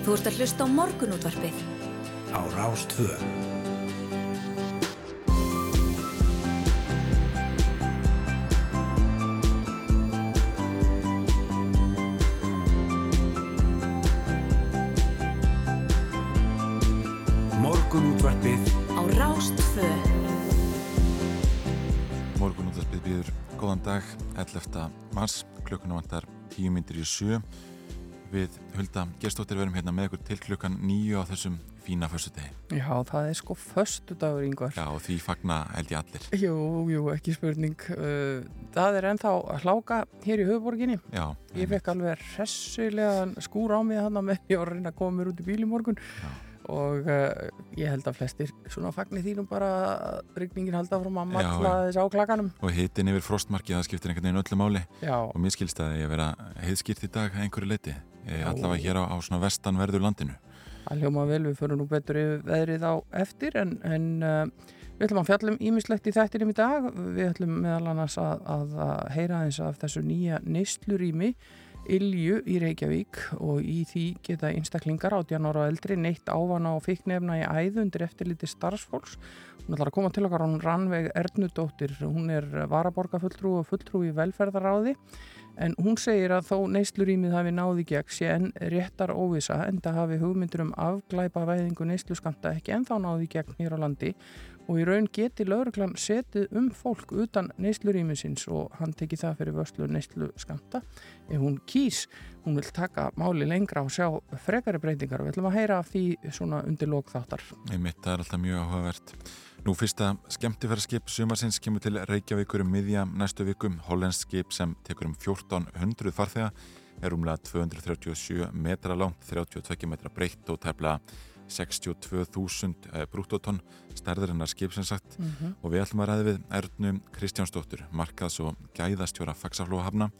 Þú ert að hlusta á morgunútvarpið. Á Rástvö. Morgunútvarpið Á Rástvö. Morgunúttarpið býður góðan dag 11. mars, klukkuna vantar 10 myndir í sjö við Hulda Gerstóttir verum hérna með ykkur til klukkan nýju á þessum fína föstudegi. Já, það er sko föstudagur yngvar. Já, og því fagna held ég allir. Jú, jú, ekki spurning. Uh, Það er ennþá að hláka hér í höfuborginni. Já, Ég fekk alveg hressilega skúr á mig þannig með ég var að reyna að koma mér út í bíl í morgun Já. Og uh, ég held að flestir svona fagnir þínum bara að rigningin halda frá matla já. þess á klakanum. og hitin yfir frostmarkið það skiptir einhvern veginn öllu máli Já, og mér skilst að ég vera heiðskýrt í dag að einhverju leiti. Já. allavega hér á, á svona vestanverðu landinu. það hljóma vel, við förum nú betur veðrið á eftir en, en uh, við ætlum að fjallum ímislegt í þættinum í dag. Við ætlum meðal annars að, að, að heyra eins af þessu nýja neyslurími Ilju í Reykjavík og í því geta einstaklingar 18 ára og eldri neitt ávana og fiknefna í æðu undir eftirliti starfsfólks. Hún ætlar að koma til okkar, hún Rannveig Ernudóttir, hún er varaborgarfulltrú og fulltrú í velferðaráði en hún segir að þó neyslurímið hafi náði gegn sé en réttar óvisa en það hafi hugmyndur um afglæpa væðingu neysluskamta ekki ennþá náði gegn hér á landi og í raun geti lauruglan setið um fólk utan neyslurímisins og hann teki það fyrir vörslu neysluskamta ef hún kýs, hún vil taka máli lengra og sjá frekari breytingar og við ætlum að heyra af því svona undir lókþáttar. Einmitt, það er alltaf mjög áhugavert. Nú fyrsta skemmtifæraskip sumarsins kemur til Reykjavíkur um miðja næstu vikum. Hollensk skip sem tekur um 1400 farþega er umlega 237 metra langt, 32 metra breytt og tefla 62.000 brúttótonn stærðurinnar skip sem sagt Mm -hmm. og við ætlum að ræði við Ernu Kristjánsdóttur, markaðs og gæðastjóra Faxaflóhafna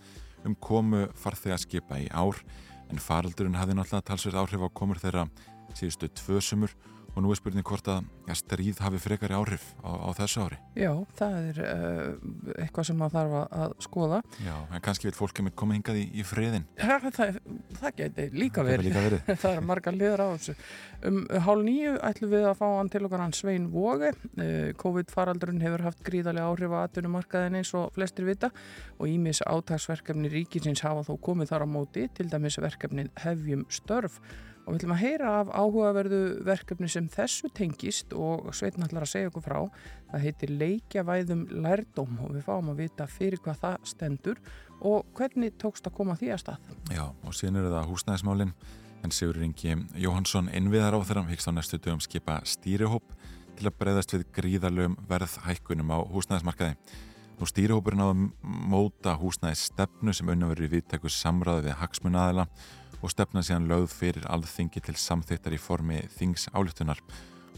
um komu farþegaskipa í ár en faraldurinn hafði náttúrulega talsverð áhrif á komur þeirra síðustu tvö sumur og nú er spurning hvort að ja, stríð hafi frekari áhrif á, á þessu ári. Já, það er uh, eitthvað sem maður þarf að, skoða. Já, en kannski vil fólk kemur koma hingað í, í friðin. Það, það, það geti líka verið. líka verið. það er margar liður á þessu. Um hálf nýju ætlum við að fá hann til okkar hann Svein Vóge. Uh, COVID-faraldurinn hefur haft gríðarlega áhrif á atvinnumarkaðin eins og flestir vita og ímis átagsverkefni ríkisins hafa þó komið þar á móti, til dæmis verkefnin Hefjum störf og við ætlum að heyra af áhugaverðu verkefni sem þessu tengist og Sveitn ætlar að segja okkur frá. Það heitir Leikjavæðum lærdóm og við fáum að vita fyrir hvað það stendur og hvernig tókst að koma því að stað. Já, og síðan eru það húsnæðismálin en Sigur Ingi Jóhansson innviðar á þeirra hyggst á næstu dögum skipa stýrihóp til að breyðast við gríðalögum verðhækkunum á húsnæðismarkaði. Nú stýrihópurinn á að móta húsnæðisstefnu sem unna verið viðtæku samráði við hagsmunaðila og stefna síðan lögð fyrir alþingi til samþýttar í formi þings álítunar.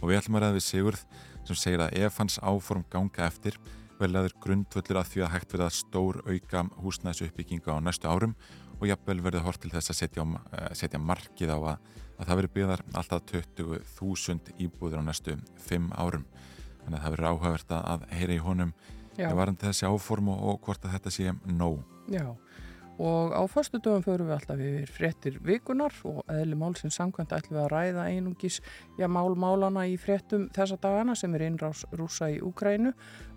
Og við ætlum að ræða við Sigurð sem segir að ef hans áform ganga eftir vel aður grundvöldur að því að hægt verða stór auka húsnæðisuppbygginga á næstu árum og jafnvel verður hort til þess að setja, eh, setja markið á að, að það verður byggðar alltaf 20.000 íbúður á næstu 5 árum. Þannig að það verður áhugavert að- heyra í honum varandi þessi áform og, og hvort að þetta sé nóg. Já, og á förstu dögum förum við alltaf yfir fréttir vikunar og eðli málsins samkvæmt ætlum við að ræða einungis já, mál málana í fréttum þessa dagana sem er innrás rúsa í Úkrænu.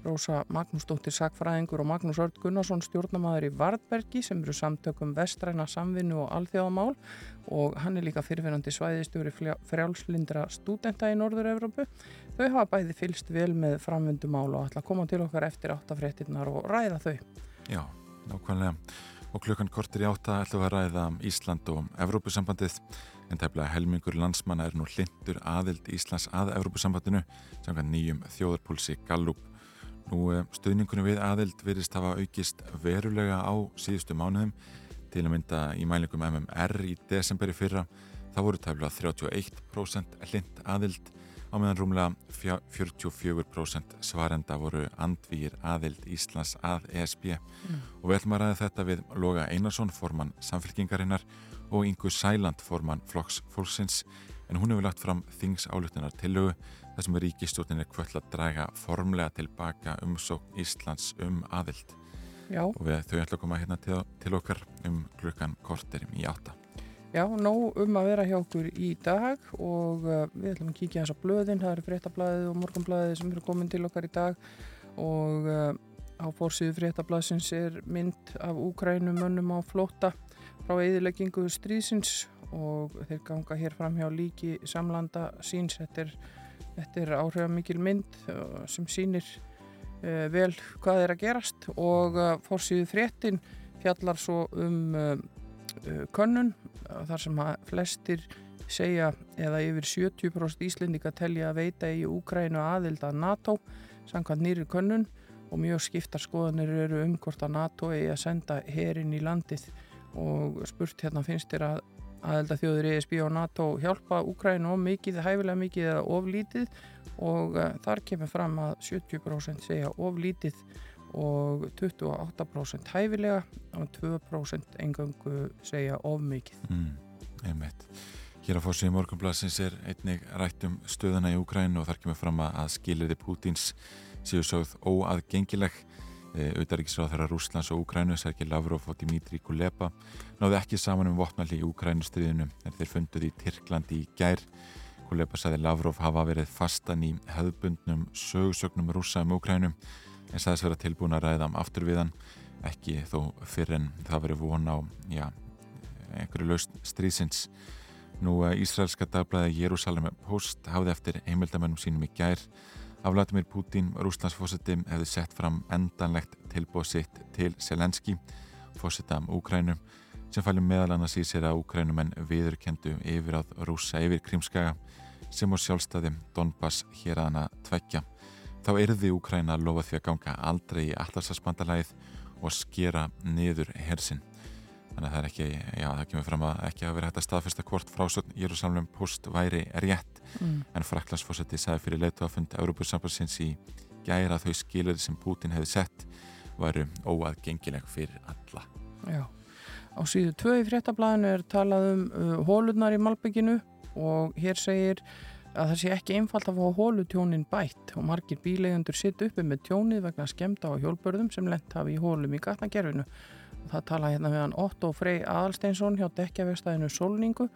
Rósa Magnúsdóttir Sakfræðingur og Magnús Örd Gunnarsson stjórnamaður í Vardbergi sem eru samtökum vestræna samvinnu og alþjóðamál og hann er líka fyrirverandi svæðistjóri frjálslindra stúdenta í Norður-Evropu. Þau hafa bæði fylst vel með framvindumál og ætla að koma til okkar eftir áttafréttinnar og ræða þau. Já, nákvæmlega. Og klukkan kortir í átta ætlum við að ræða um Ísland og Evrópusambandið en tæmlega helmingur landsmanna er nú hlindur aðild Íslands að Evrópusambandinu samkvæmt nýjum þjóðarpúlsi Gallup. Nú eh, stuðningunni við aðild virðist hafa aukist verulega á síðustu mánuðum til að mynda í mælingum MMR í desemberi fyrra. Það voru tæmlega 31% hlind aðild á meðan rúmlega fjá- 44% svarenda voru andvíir aðild Íslands að ESB og við ætlum að ræða þetta við Loga Einarsson, formann samfélkingarinnar og Ingu Sæland, formann Flokks Fólksins en hún hefur lagt fram þings áluttunar tillögu þar sem ríkistjórnin er kvöll að draga formlega tilbaka umsókn Íslands um aðild Já. og við þau ætlum að koma hérna til, til okkar um klukkan kortir í átta. Já, nóg um að vera hjá okkur í dag og uh, við ætlum að kíkja þess að blöðin, það eru fréttablaðið og morgunblaðið sem eru komin til okkar í dag og uh, á fórsíðu fréttablaðsins er mynd af úkrænumönnum á flóta frá eðileggingu stríðsins og þeir ganga hér fram hjá líki samlanda síns. Þetta er, þetta er áhrifamikil mynd uh, sem sýnir uh, vel hvað er að gerast og fórsíðu fréttin fjallar svo um könnun þar sem flestir segja eða yfir 70% Íslendika telja að veita í Úkrænu aðild að NATO samkvæmt nýri könnun og mjög skiptar skoðanir eru um hvort að NATO eigi að senda herin í landið. Og spurt hérna finnst þér að aðelda þjóður ESB og NATO hjálpa Úkrænu of mikið, hæfilega mikið eða of lítið? Og uh, þar kemur fram að 70% segja of lítið og 28% hæfilega og 2% engangu segja of mikið. Mm, einmitt. Hér á fórsíðu morgunblassins er einnig rætt um stöðuna í Úkrænu og þar kemur fram að skilirði Pútins séu sögð óaðgengileg. E, Auðaríkisráð þeirra Rúslands og Úkrænu, Sergei Lavrov og Dimitri Kuleba náðu ekki saman um vopnalli í Úkrænustriðinu en þeir funduði í Tyrklandi í gær. Kuleba saði Lavrov hafa verið fastan í höfbundnum sögursögnum rúsa um Úkrænu en sagðist vera tilbúin að ræða aftur við hann ekki þó fyrir en það verið von á já, einhverju laust stríðsins. Nú að Ísraelska dagblæði Jérúsalem Post hafði eftir heimildamönnum sínum í gær af Vladimir Putin, Rúslandsfósiti hefði sett fram endanlegt tilbóð sitt til Selenski fósita um Úkrænu sem fælum meðal annars í sér að Úkrænumenn viðurkendu yfir að rúsa yfir Krímskaga sem á sjálfstæði Donbass hér aðana tvekja þá erði Úkræna að lofa því að ganga aldrei í allarsasbandalæð og skera niður hersinn. Þannig að það er ekki, já það kemur fram að ekki hafa verið hægt að staðfesta hvort frásögn Jérúsalem post væri rétt mm. en Fraklandsfósetti sagði fyrir leitu að funda Európusambansins í gæra þau skilir sem Putin hefði sett varu óaðgengileg fyrir alla. Já, á síðu tvö í fréttablaðinu er talað um uh, hólunar í Malbygginu og hér segir að það sé ekki einfalt að fá hólutjónin bætt og margir bílegundur sitt uppi með tjónið vegna skemta á hjólbörðum sem lent hafi í hólum í gatnagerfinu. Það tala hérna með hann Otto Frey Aðalsteinsson hjá dekkjavegstæðinu Solningu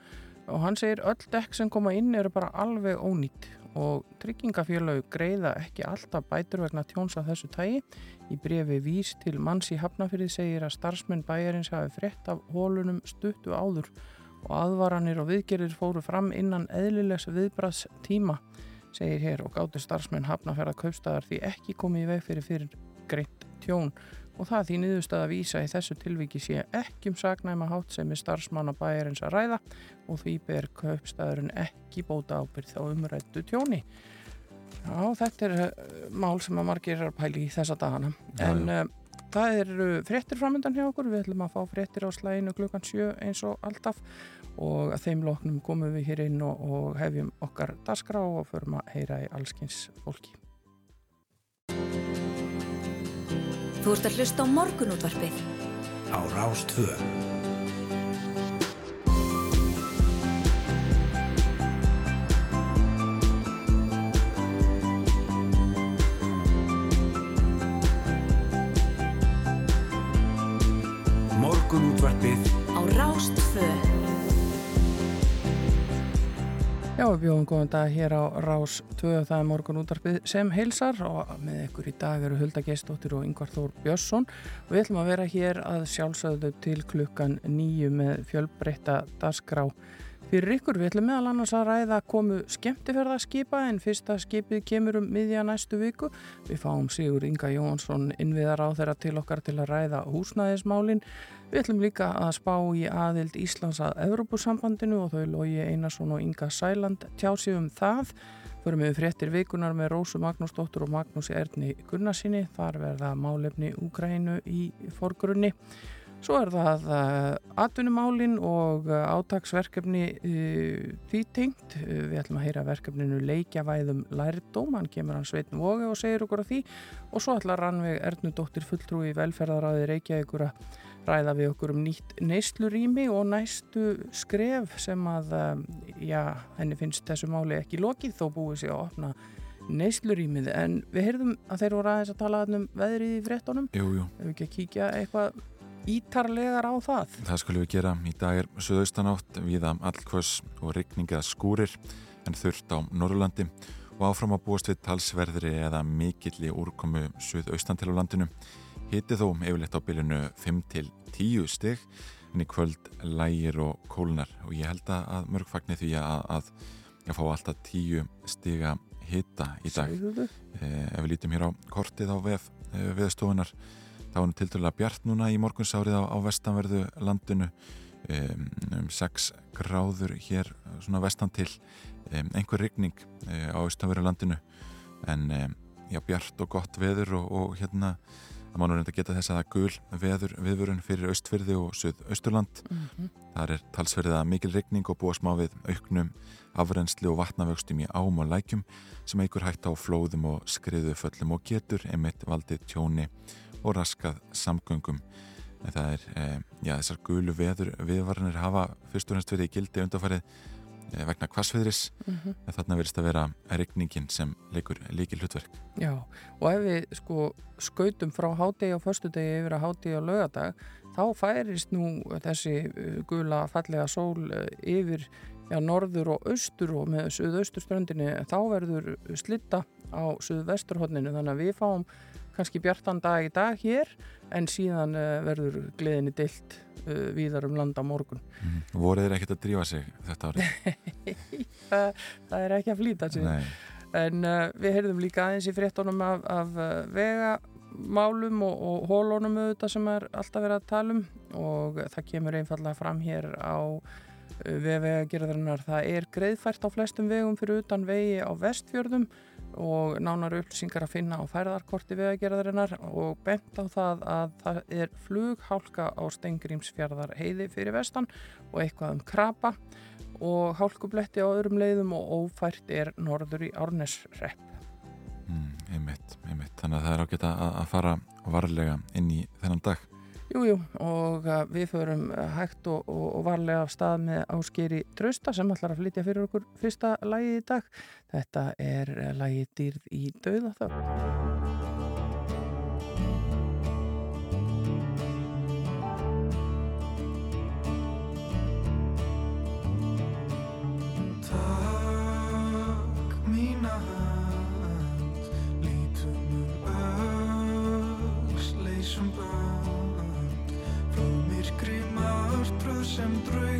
og hann segir öll dekk sem koma inn eru bara alveg ónýtt og tryggingafélög greiða ekki alltaf bætur vegna tjóns af þessu tægi. Í brefi vís til manns í Hafnafyrði segir að starfsmenn bæjarins hafi frett af hólunum stuttu áður og aðvaranir og viðgerir fóru fram innan eðlilegs viðbraðs tíma, segir hér og gáttu starfsmenn hafnaferða kaupstæðar því ekki komið í veg fyrir fyrir greitt tjón og það því niðurstað að vísa í þessu tilviki sé ekki um sagnæma hátt sem er starfsmanna bæjarins að ræða og því ber kaupstæðurinn ekki bóta ábyrð á umrættu tjóni. Já, þetta er uh, mál sem að margir er að pæli í þessa dagana. Já, en já. Það eru fréttir framöndan hjá okkur, við ætlum að fá fréttir á slæginu klukkan 7 eins og alltaf og að þeim loknum komum við hér inn og, og hefjum okkar dasgrá og förum að heyra í allskins fólki. Þú ert að hlusta á morgunútvarpið á Rástvöð. Já, við bjóðum góðan dag hér á Rás 2, það er morgun útarpið sem heilsar og með ykkur í dag eru Hulda Geistóttir og Yngvar Þór Björnsson og við ætlum að vera hér að sjálfsögðu til klukkan nýju með fjölbreytta dasgrá fyrir ykkur. Við ætlum meðal annars að ræða komu skemmtifærðarskipa en fyrsta skipið kemur um miðja næstu viku. Við fáum Sigur Inga Jónsson innviðar á þeirra til okkar til að ræða húsnæðismálinn Við ætlum líka að spá í aðild Íslands að Evrópusambandinu og þau logi Einarsson og Inga Sæland tjásið um það. Förum við fréttir vikunar með Rósu Magnúsdóttur og Magnúsi Erni Gunnarsinni. Þar verða málefni Úgrænu í forgrunni. Svo er það uh, atvinnumálin og uh, átagsverkefni uh, því tengt. Við ætlum að heyra verkefninu leikjavæðum lærdóm. Hann kemur hann Sveitn Vóge og segir okkur af því. Og svo ætlar Rannveig Ernudóttir fulltrúi velferðaráði Reykjavíkur að ræða við okkur um nýtt neyslurími og næstu skref sem að, um, já, henni finnst þessu máli ekki lokið þó búið sér að opna neyslurímið en við heyrðum að þeir voru aðeins að tala um veðrið í frettunum Ef við ekki að kíkja eitthvað ítarlegar á það. Það skulum við gera. Í dag er söðaustanátt viða allkvöss og rigninga skúrir en þurft á Norrlandi og áfram að búast við talsverðri eða mikilli úrkomu söðaustan til á landinu. Hiti þó yfirleitt á bylunu 5-10 stygg en í kvöld lægir og kólnar. Og ég held að mörgfagni því að, að ég fá alltaf 10 stiga hita í dag. Eh, ef við lítum hér á kortið á veðstofunar við Það var nú til dæla bjart núna í morgunsárið á, á vestanverðu landinu. Um, um 6 gráður hér svona vestan til. Um, einhver rigning um, á austanverðu landinu. En já, bjart og gott veður og, og hérna að mann er reynda geta þess að það gul veður viðvörun fyrir austfyrði og söð-austurland mm -hmm. þar er talsverðið að mikil rigning og búa smá við auknum afrensli og vatnavöxtum í ám og lækjum sem eigur hægt á flóðum og skriðu föllum og getur einmitt valdið tjóni og raskað samgöngum en það er, e, já þessar gulu veður viðvarnir hafa fyrst og næst verið í gildi undarfarið vegna kvassviðris mm -hmm. en þarna verist að vera regningin sem leikur líki hlutverk Já, og ef við sko skautum frá hádegi á förstudegi yfir að hádegi á lögadag, þá færist nú þessi e, gula fallega sól yfir já, norður og austur og með suðausturströndinni þá verður slitta á suðvesturhóttninu þannig að við fáum kannski bjartan dag í dag hér en síðan uh, verður gleðinni deilt eh, víðar um landa morgun. Mm. Voruð þeir ekkert að drífa sig þetta árið? það, það er ekki að flýta sig. Nei. En uh, við heyrðum líka aðeins í fréttonum af, af vegamálum og, og hólónum auðvitað sem er alltaf verið að tala um og það kemur einfallega fram hér á vegagerðarinnar. Það er greiðfært á flestum vegum fyrir utan vegi á vestfjörðum og nánar upplýsingar að finna á færðarkorti vegagerðarinnar og bent á það að það er flughálka á Stengrimsfjörðar heiði fyrir vestan og eitthvað um krapa og hálkubletti á öðrum leiðum og ófært er norður í Árnesrepp. Mm, einmitt, einmitt. Þannig að það er ágætt að fara varlega inn í þennan dag. Jújú jú, og uh, við förum uh, hægt og, og, og varlega af stað með áskeri Trausta sem ætlar að flytja fyrir okkur fyrsta lægi í dag. Þetta er uh, lægi dýrð í dauða þau. нашим друзям.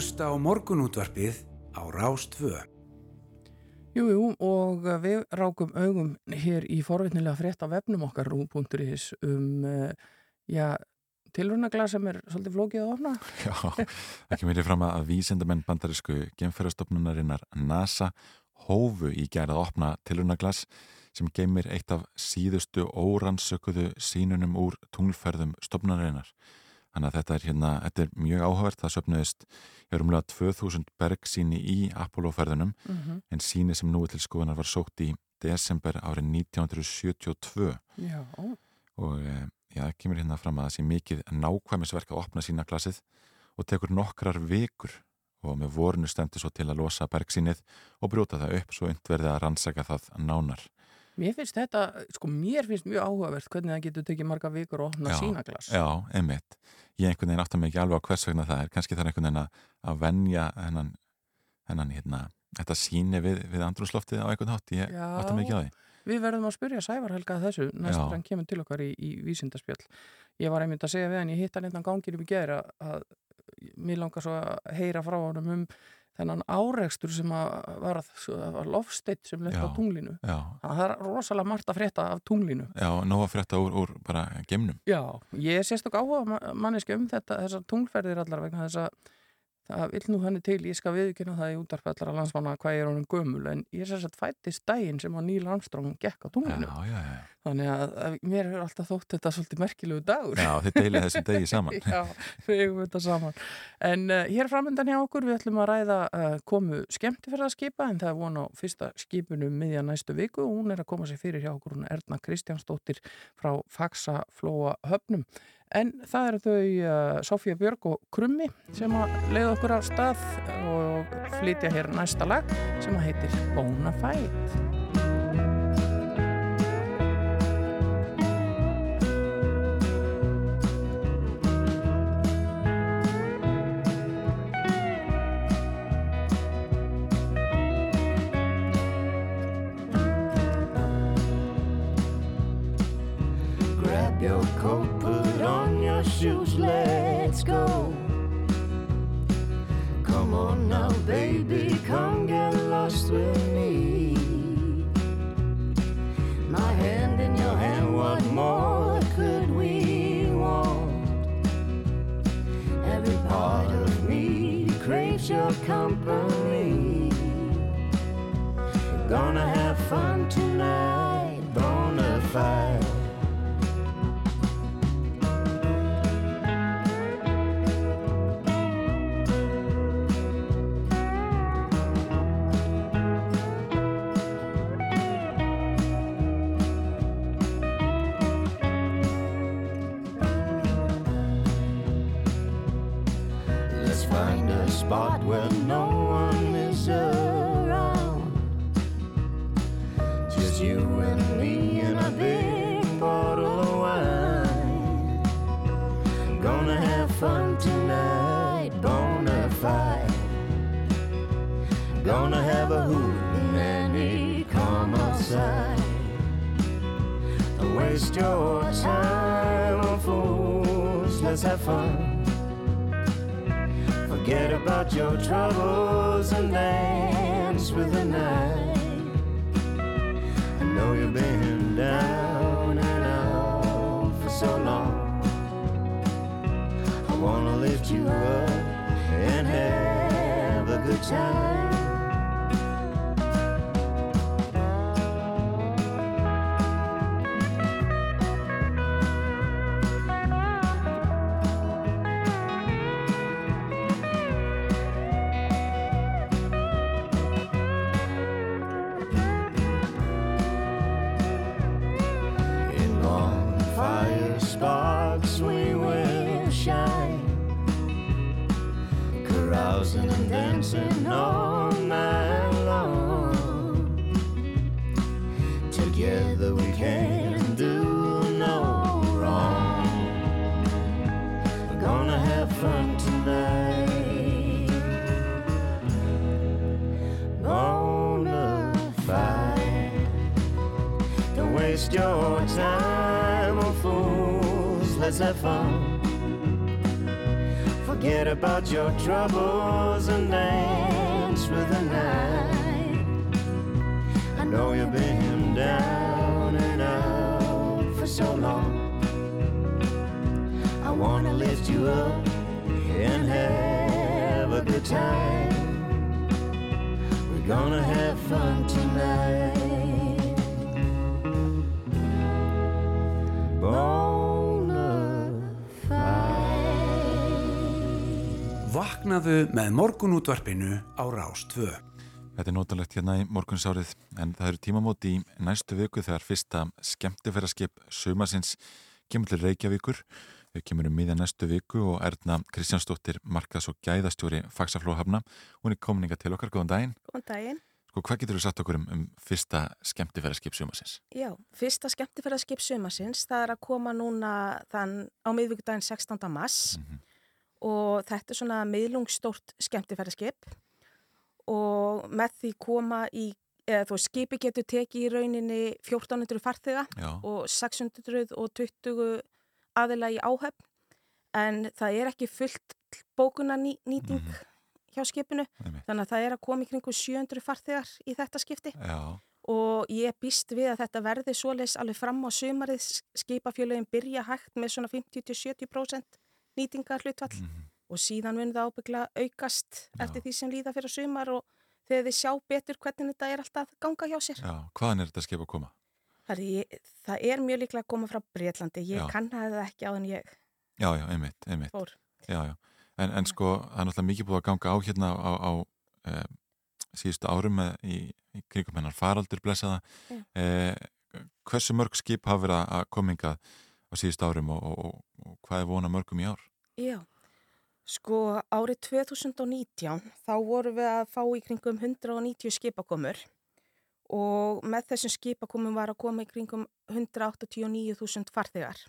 Hlusta á morgunútvarpið á Rástvö. Jújú jú, og við rákum augum hér í forveitnilega frétt af vefnum okkar rú.is um uh, já, tilrunagla sem er svolítið flókið að ofna. Já, ekki mér er fram að vísendamenn bandarísku gemferðastofnunarinnar NASA hófu í gerð að opna tilrunaglas sem geymir eitt af síðustu órannsökuðu sínunum úr tunglferðum stofnunarinnar. Þannig að þetta er, hérna, þetta er mjög áhugavert. Það söpnuðist í örumlega 2000 berg síni í Apollo-ferðunum mm -hmm. en síni sem nú til skoðunar var sókt í desember árið 1972. Já. Og e, já, það kemur hérna fram að það sé mikið nákvæmisverk að opna sína klassið og tekur nokkrar vikur og með vorinu stendur svo til að losa berg sínið og brjóta það upp svo yndverði að rannsaka það nánar. Mér finnst þetta, sko mér finnst mjög áhugavert hvernig það getur tekið marga vikur og opna sína glas. Já, einmitt. Ég einhvern veginn áttar mig ekki alveg á hvers vegna það er. Kanski það er einhvern veginn að venja hennan, hennan hérna, þetta síni við, við andrúnsloftið á einhvern hátt. Ég áttar mig ekki á því. Við verðum að spyrja Sævar Helga þessu næstur hann kemur til okkar í, í vísindarspjöld. Ég var einmitt að segja við hann, ég hitt hann einhvern gangir um gera að mér langar svo að heyra frá hann um þennan áreikstur sem var, var lofsteitt sem lefði á tunglinu. já. það er rosalega margt að frétta af tunglinu. Já, ná að frétta úr, úr bara gemnum Já, ég sést okkur áhuga manneski um þetta, þessar tunglferðir allar vegna þess að það vil nú henni til, ég skal viðkynna það í útarfællara landsmanna hvað ég er honum gömul en ég er sérstaklega fættist daginn sem að Níl Armstrong gekk á tunglinu. Já, já, já. þannig að, að mér er alltaf þótt þetta svolítið merkilegu dagur. Já, þið deilið þessum degi saman. Já, við hefum þetta saman. En uh, hér framöndan hjá okkur við ætlum að ræða uh, komu skemmtifærðarskipa en það er von á fyrsta skipinu miðja næstu viku. Og hún er að koma sér fyrir hjá okkur Erna Kristjánsdóttir frá Faxaflóa höfnum En það eru þau uh, Sofía Björg og Krummi sem að leiða okkur af stað og flytja hér næsta lag sem að heitir Bonafide. your coat, shoes, let's go. Come on now, baby, come get lost with me. My hand in your hand, what more could we want? Every part of me craves your company. Gonna have fun tonight, bona fide. Where no one is around. Just you and me and a big bottle of wine. Gonna have fun tonight, bona fide. Gonna have a hoot and any come outside. Don't waste your time, on fools. Let's have fun. Forget about your troubles and dance with the night. I know you've been down and out for so long. I wanna lift you up and have a good time. dancing all night long. Together we can't do no wrong. We're gonna have fun tonight. Bonafide. Don't waste your time on fools. Let's have fun. Forget about your troubles and dance with the night. I know you've been down and out for so long. I wanna lift you up and have a good time. We're gonna have fun tonight. Vaknaðu með morgunútvarpinu á Rástvö. Þetta er nótalegt hérna í morgunsárið en það eru tímamóti í næstu viku þegar fyrsta skemmtifæraskip sumasins kemur til Reykjavíkur. Þau kemur um miðja næstu viku og Erna Kristjánsdóttir markas og gæðastjóri Faxaflóhafna. Hún er kominninga til okkar, góðan daginn. Góðan daginn. Sko, hvað getur þú sagt okkur um, um fyrsta skemmtifæraskip sumasins? Já, fyrsta skemmtifæraskip sumasins, það er að koma núna þann á miðvíkudaginn 16. mars Mhm. Og þetta er svona miðlungstórt skemmtifæraskip og með því koma í, eða þú skipi getur tekið í rauninni 1400 farþega Já, og 620 aðila í áhöfn. En það er ekki fullt bókunarnýting Mhm. hjá skipinu einmitt. þannig að það er að koma í kringu 700 farþegar í þetta skipti. Já, og ég býst við að þetta verði svoleiðis alveg fram á sumarið. Skipafjölögin byrja hægt með svona 50-70% nýtingar hlutvall mhm, og síðan mun það ábyggla aukast Já. eftir því sem líða fyrir sumar og þegar þið sjá betur hvernig þetta er alltaf ganga hjá sér. já, hvaðan er þetta skip að koma? Það er, það er mjög líklega að koma frá Breitlandi, ég Já. kannaði það ekki á en ég Já, já, einmitt, einmitt. fór. Já, já. En, en sko, það er náttúrulega mikið búið að ganga á hérna á, á e, síðustu árum með, í, í kringum hennar faraldur blessaða. E, hversu mörg skip hafa verið að kominga á síðustu árum og, og, og, og hvað er vona mörgum í ár? Já, sko árið 2019 þá vorum við að fá í kringum 190 skipakomur og með þessum skipakomum var að koma í kringum 189.000 farþegar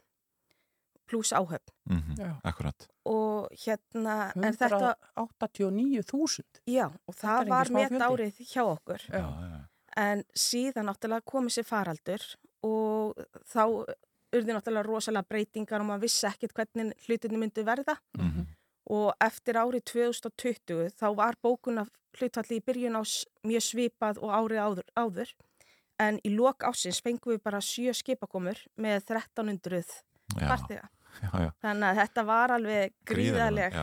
pluss áhöfn Mm Já. Akkurat. og hérna, en þetta, 189.000 já, og það var fjöldi. árið hjá okkur Já, Já. já, en síðan náttúrulega komið sér faraldur og þá urði náttúrulega rosalega breytingar og maður vissi ekkert hvernig hlutinni myndi verða Mhm. og eftir árið 2020 þá var bókuna hlutfalli í byrjun ás mjög svipað og árið áður, áður en í lok ásins fengum við bara sjö skipakomur með 1300 já, farþega. já, já. Þannig að þetta var alveg gríðaleg,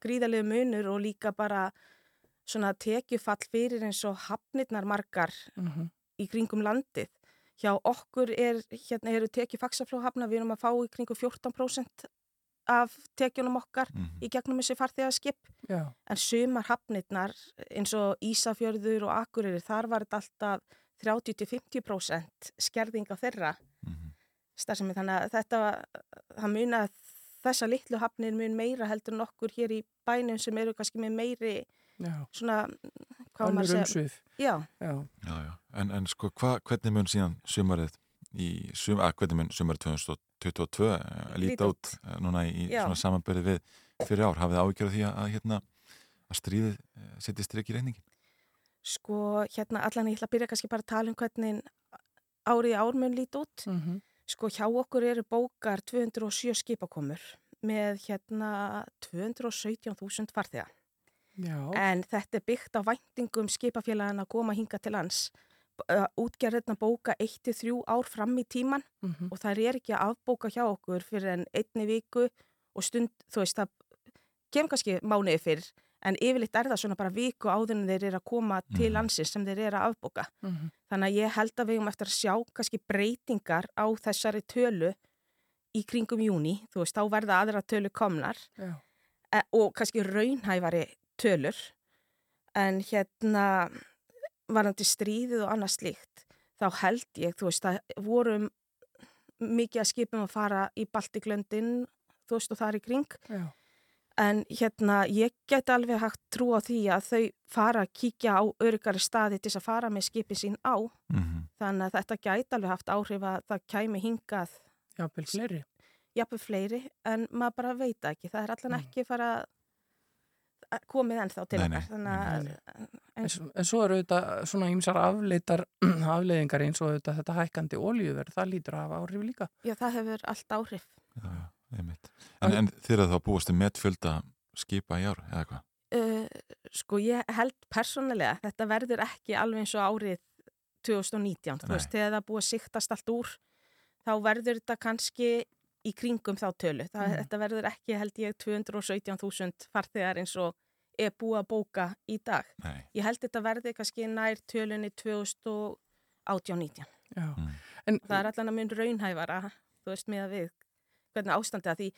gríðaleg munur og líka bara svona tekjufall fyrir eins og hafnirnar margar Mhm. í kringum landið. Hjá okkur er, hérna eru tekið faksaflóhafna, við erum að fá í kringum 14% af tekjunum okkar mhm, í gegnum þessi farþegaskip. Já, en sumar hafnirnar eins og Ísafjörður og Akureyri þar var þetta alltaf 30-50% skerðing á þeirra mhm. starfsemi. Þannig að þetta var- það mun að þessa litlu hafnir mun meira heldur en okkur hér í bænum sem eru kannski með meiri já, svona hvað á önnur maður að segja já, Já, já, já. En, en sko, hva, hvernig mun síðan sumarið í, sum, að, hvernig mun sumarið 2022 uh, líta Líta út uh, núna í Já. svona samanbyrði við fyrir ár? Hafið áhyggjur af því að, að hérna að stríðið uh, setja strik í reyningin? sko hérna allan ég ætla að byrja kannski bara að tala um hvernig árið í ár mun líti út mhm, Sko hjá okkur eru bókar 207 skipakomur með hérna 217.000 farþega. já, En þetta er byggt á væntingum skipafélagin að koma hinga til lands. Útgerðirna bóka 1-3 ár fram í tíman mhm, og það er ekki að afbóka hjá okkur fyrir en einni viku og stund, þú veist, það kemur kannski mánuði fyrir en yfirleitt er það svona bara viku áður en þeir eru að koma til Mhm. landsins sem þeir eru að afbóka. mhm, Þannig að ég held að við um eftir að sjá kannski breytingar á þessari tölu í kringum júni, þú veist, þá verða aðra tölu komnar e, og kannski raunhæfari tölur. En hérna varandi stríðið og annað slíkt þá held ég, þú veist, það vorum mikið að skipum að fara í Baltiklöndin, þú veist, og það er í kring. Já, en hérna ég get alveg hægt trú á því að þau fara að kíkja á öryggari staði til þess að fara með skipin sín á. Mm Þannig að þetta gæti alveg haft áhrif að það kæmi hingað jápil fleiri. Jafnveg fleiri en maður bara veit ekki. Það er allan Mm. ekki fara að komið ennþá til Nei, okkar. nei, að nei, En, en svo eru þetta svona ýmsar afleitar afleiðingar eins og þetta, þetta hækkandi olíuverð, það lítur að hafa áhrif líka. já, það hefur allt áhrif. Já, já, einmitt. En, en þeir eru þá búast til metfjölda skipa í ár eða hvað? Uh, sko ég held persónulega þetta verður ekki alveg eins og árið 2019, þú veist, þegar það búið að siktast allt úr, þá verður þetta kannski í kringum þá tölu. Það, Mhm. Þetta verður ekki, held ég, 217.000 farþegar eins og er búið að bóka í dag. Nei. Ég held þetta verði kannski nær tölunni 2018-19. Já. Mm. En Það er allan að mun raunhæfara, þú veist, með að við hvernig ástandið að því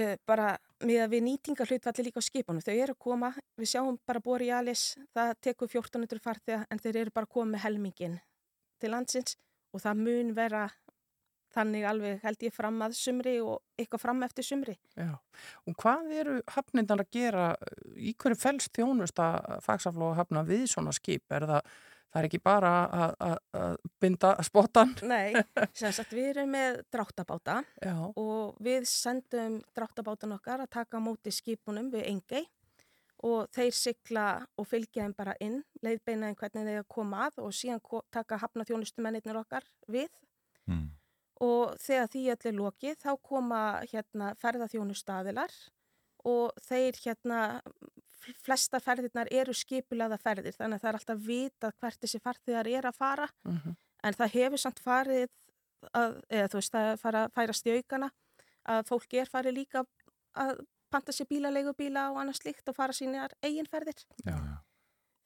uh, bara með að við nýtinga hlutfalli líka á skipunum. Þau eru að koma, við sjáum bara Borealis, það tekur 1400 farþega en þeir eru bara að koma með helmingin til landsins og það mun vera þannig alveg held ég fram að sumri og eitthvað fram eftir sumri. Já, og hvað eru hafnindar að gera, í hverju fælst þjónust að fagsaflóða hafna við svona skip? Er það, það er ekki bara að- að að binda spottan? Nei, sem sagt við erum með dráttabáta Já, og við sendum dráttabátan okkar að taka á móti skipunum við Engei og þeir sigla og fylgja þeim bara inn, leiðbeina þeim hvernig þeir koma að og síðan taka hafna þjónustumennir okkar við Mm. Og þegar því öll er lokið þá koma hérna ferðaþjónustaðilar og þeir hérna flesta ferðirnar eru skipulaða ferðir þannig að það er alltaf vitað hvert þessi farþegar er að fara. Mhm, en það hefur samt farið að, eða þú veist það fara, færast í aukana að fólk er farið líka að panta sér bílaleigubíla og annað slíkt og fara sínar eiginferðir já, já.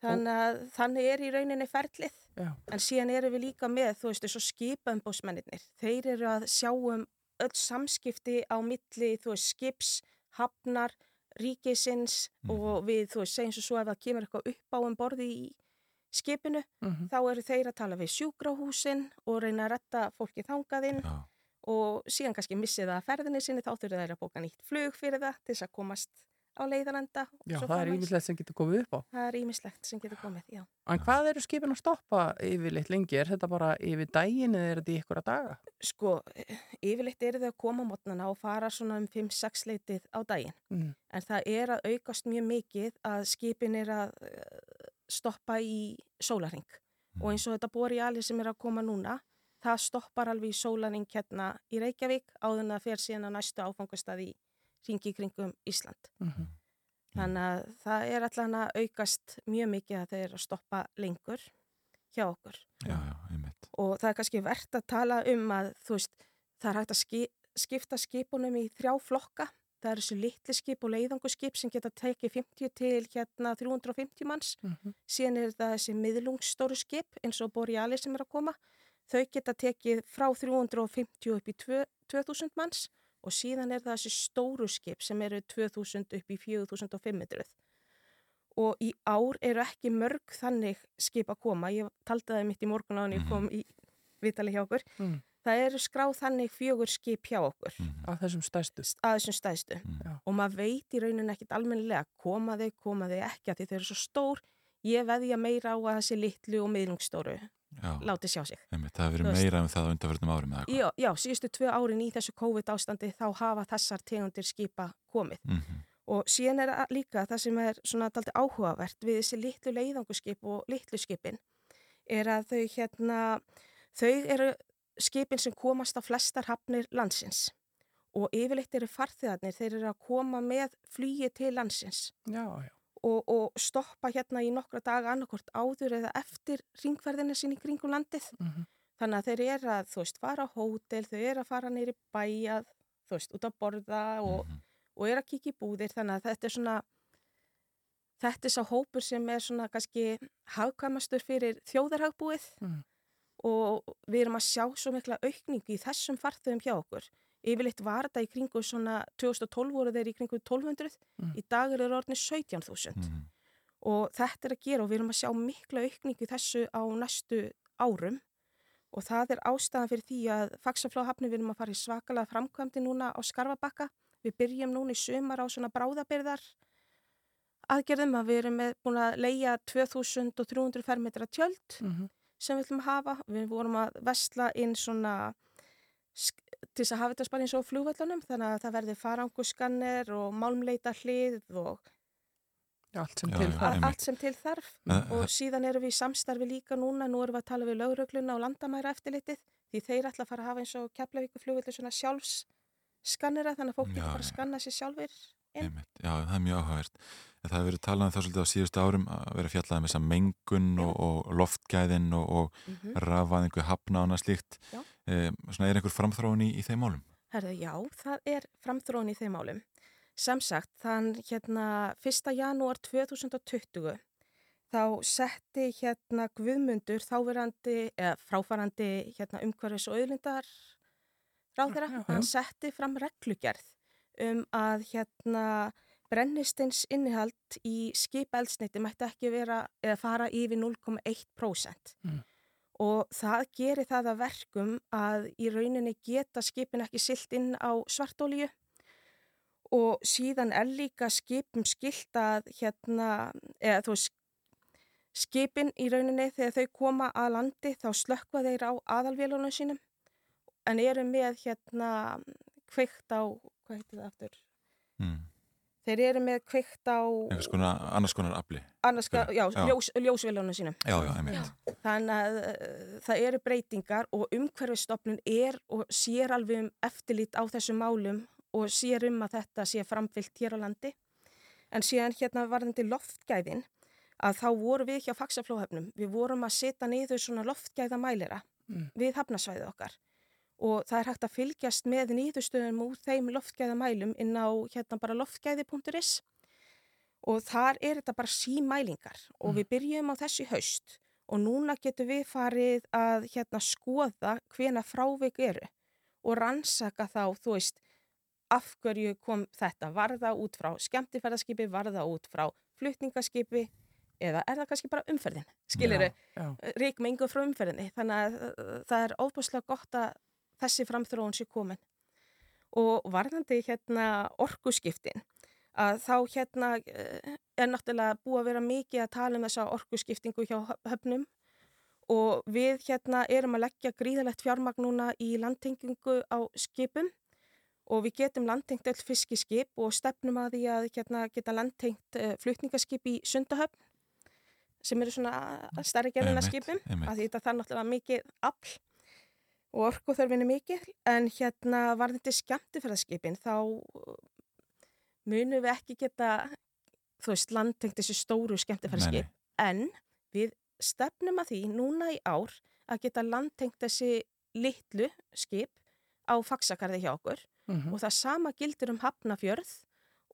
Þannig að þannig er í rauninni ferlið. Já, en síðan erum við líka með þú veist þessu skipambósmennir þeir eru að sjá um öll samskipti á milli þú veist skips, hafnar ríkisins Mhm. og við þú veist segjum svo svo ef það kemur eitthvað upp á um borði í skipinu mhm, þá eru þeir að tala við sjúkrahúsin og reyna að retta fólki þangaðinn já. og síðan kannski missið það að ferðinni sinni þá þurfa þeir að bóka nýtt flug fyrir það til þess að komast á leiðarenda og já, það er ímislegt sem getur komið upp á. það er ímislegt sem getur komið, já. En hvað eru skipin að stoppa yfirleitt lengi? Er þetta bara yfir daginn eða er þetta í ykkur að daga? Sko, yfirleitt eru þau að koma mótnana og fara svona um 5-6 leitið á daginn Mm. en það er að aukast mjög mikið að skipin er að eh, stoppa í sólaring og eins og þetta Borealis sem er að koma núna það stoppar alveg í sólaring hérna í Reykjavík áður en það fer síðan að næstu áfangastað í ringi kringum Ísland. Mhm. Þannig að það er allan að aukast mjög mikið að þeir að stoppa lengur hjá okkur. Já, já. Og það er kannski verðt að tala um að þú veist, það er hægt að ski, skipta skipunum í þrjá flokka. Það eru þessu litli skip og leiðanguskip sem geta tekið 50 til hérna 350 manns. Mhm. Síðan er það þessi miðlungsstóru skip eins og Borealis sem er að koma. Þau geta tekið frá 350 upp í 2 2000 manns og síðan er það þessi stóru skip sem eru 2000 upp í 4500. Og í ár eru ekki mörg þannig skip að koma. Ég taldi það mitt í morgun á hann ég Mhm. kom í vitali hjá okkur. Mm. Það eru skráð þannig fjögur skip hjá okkur Mhm. Af þessum stærstu. að þessum stæðstu Mm. Og maður veit í rauninni ekkit almennilega koma þau, koma þau ekki að því þau eru svo stór ég veðja meira á að þessi litlu og miðlungstóru Já, láti sjá sig. einmitt. Það hefur Þú verið veist- meira um það á undanverðnum árum eða Já, já, síðustu tvö árin í þessu COVID ástandi þá hafa þessar tegundir skipa komið Mhm. og síðan er líka það sem er svona daldi áhugavert við þessi litlu leiðanguskip og litlu skipin er að þau hérna þau eru skipin sem komast á flestar hafnir landsins og yfirleitt eru farþegarnir þeir eru að koma með flugi til landsins Já, já. Og, og stoppa hérna í nokkra daga annarkort áður eða eftir ringferðina sín í kringum landið. Mhm. Þannig að þeir eru að, þú veist, fara á hótel, þau eru að fara neyri bæjað, þú veist, út að borða og, Mhm. og eru að kíkja í búðir. Þannig að þetta er svona, þetta er sá hópur sem er svona kannski hagkvæmastur fyrir þjóðarhagbúið Mhm. og við erum að sjá svo mikla aukningu í þessum farþöðum hjá okkur. Yfirleitt var þetta í kringu svona, 2012 voru þeir í kringu 1200, Mm. í dag eru þeir orðinir 17.000 Mhm. og þetta er að gera og við erum að sjá mikla aukningu þessu á næstu árum og það er ástæðan fyrir því að fagsafláhafni við erum að fara í svakalega framkvæmdi núna á Skarfabakka. Við byrjum núna í sumar á svona bráðabyrðar aðgerðum að við erum með, búin að leia 2300 fermetra tjöld Mhm. sem við ætlum að hafa. Við vorum að vesla inn svona til þess að hafa þetta bara eins og á flugvöllunum þannig að það verði faranguskanner og málmleita hlið og allt sem Já, til einmitt. allt sem til þarf og síðan erum við í samstarfi líka núna, nú erum við að tala við laurugluna og landamæra eftirlitið því þeir ætla að fara að hafa eins og Keflavíku flugvillu svona sjálfs skannera þannig að fólk getur bara að skanna sér sjálfur inn. Einmitt, já, það er mjög áhugavert. En það hefur verið talað um það svolítið á síðustu árum að vera fjallað um þessa mengun og, og loftgæðin og, og Mm rafvæðingu hafna og annað slíkt. E, svona er einhver framþróun í, í þeim málum? Herðu, já, það er framþróun í þeim málum. Sem sagt, þann hérna 1. janúar 2020 þá setti hérna Guðmundur þáverandi, eða fráfarandi hérna umhverfis og auðlindar ráðherra, hann setti fram reglugerð um að hérna brennistins innihald í skipaeldsneiti mætti ekki vera eða fara yfir 0,1%. Mm. Og það gerir það að verkum að í rauninni geta skipin ekki silt inn á svartólíu og síðan er líka skipum skilt að hérna, eða þú veist, skipin í rauninni þegar þau koma að landi þá slökkva þeir á aðalvélunum sínum en eru með hérna kveikt á, hvað heitir það aftur? Mm. Þeir eru með kveikt á Einhvers konar, annars konar afli? annars, já, Já. ljós, ljósvélunum sínum. Já, já, einmitt. Þannig að uh, það eru breytingar og umhverfistofnun er og sér alveg um eftirlít á þessum málum og sér um að þetta sé framfyllt hér á landi. En síðan hérna varðandi loftgæðin að þá vorum við hjá faksaflóhefnum, við vorum að setja niður svona loftgæðamælira Mm. við hafnasvæðið okkar og það er hægt að fylgjast með nýðustöðum úr þeim loftgæðamælum inn á hérna bara loftgæði.is og þar er þetta bara símælingar og við byrjum á þessu í haust og núna getum við farið að hérna skoða hvena frávik eru og rannsaka þá, þú veist, af hverju kom þetta, var það út frá skemmtifærðarskipi, var það út frá flutningaskipi eða er það kannski bara umferðin, skilir Já, já. ríkmengu frá umferðinni, þannig að uh, það er óbúslega gott að þessi framþróun sé komin. Og varðandi hérna orkuskiptin að þá hérna uh, er náttúrulega búið að vera mikið að tala um þessa orkuskiptingu hjá hö- höfnum. Og við hérna erum að leggja gríðalegt fjármagn núna í landtengingu á skipum. Og við getum landtengt öll fiskiskip og stefnum að því að hérna, geta landtengt uh, flutningaskip í Sundahöfn sem eru svona starri gerðina skipum að því þetta þarf náttúrulega mikið afl og orkuþörfin er mikið en hérna varðandi skemmtifæraskipin þá uh, munum við ekki geta þú veist landtengt þessi stóru Nei, skemmtifæraskip en við stefnum að því núna í ár að geta landtengt þessi litlu skip á faksakarði hjá okkur Mhm. og það sama gildir um Hafnafjörð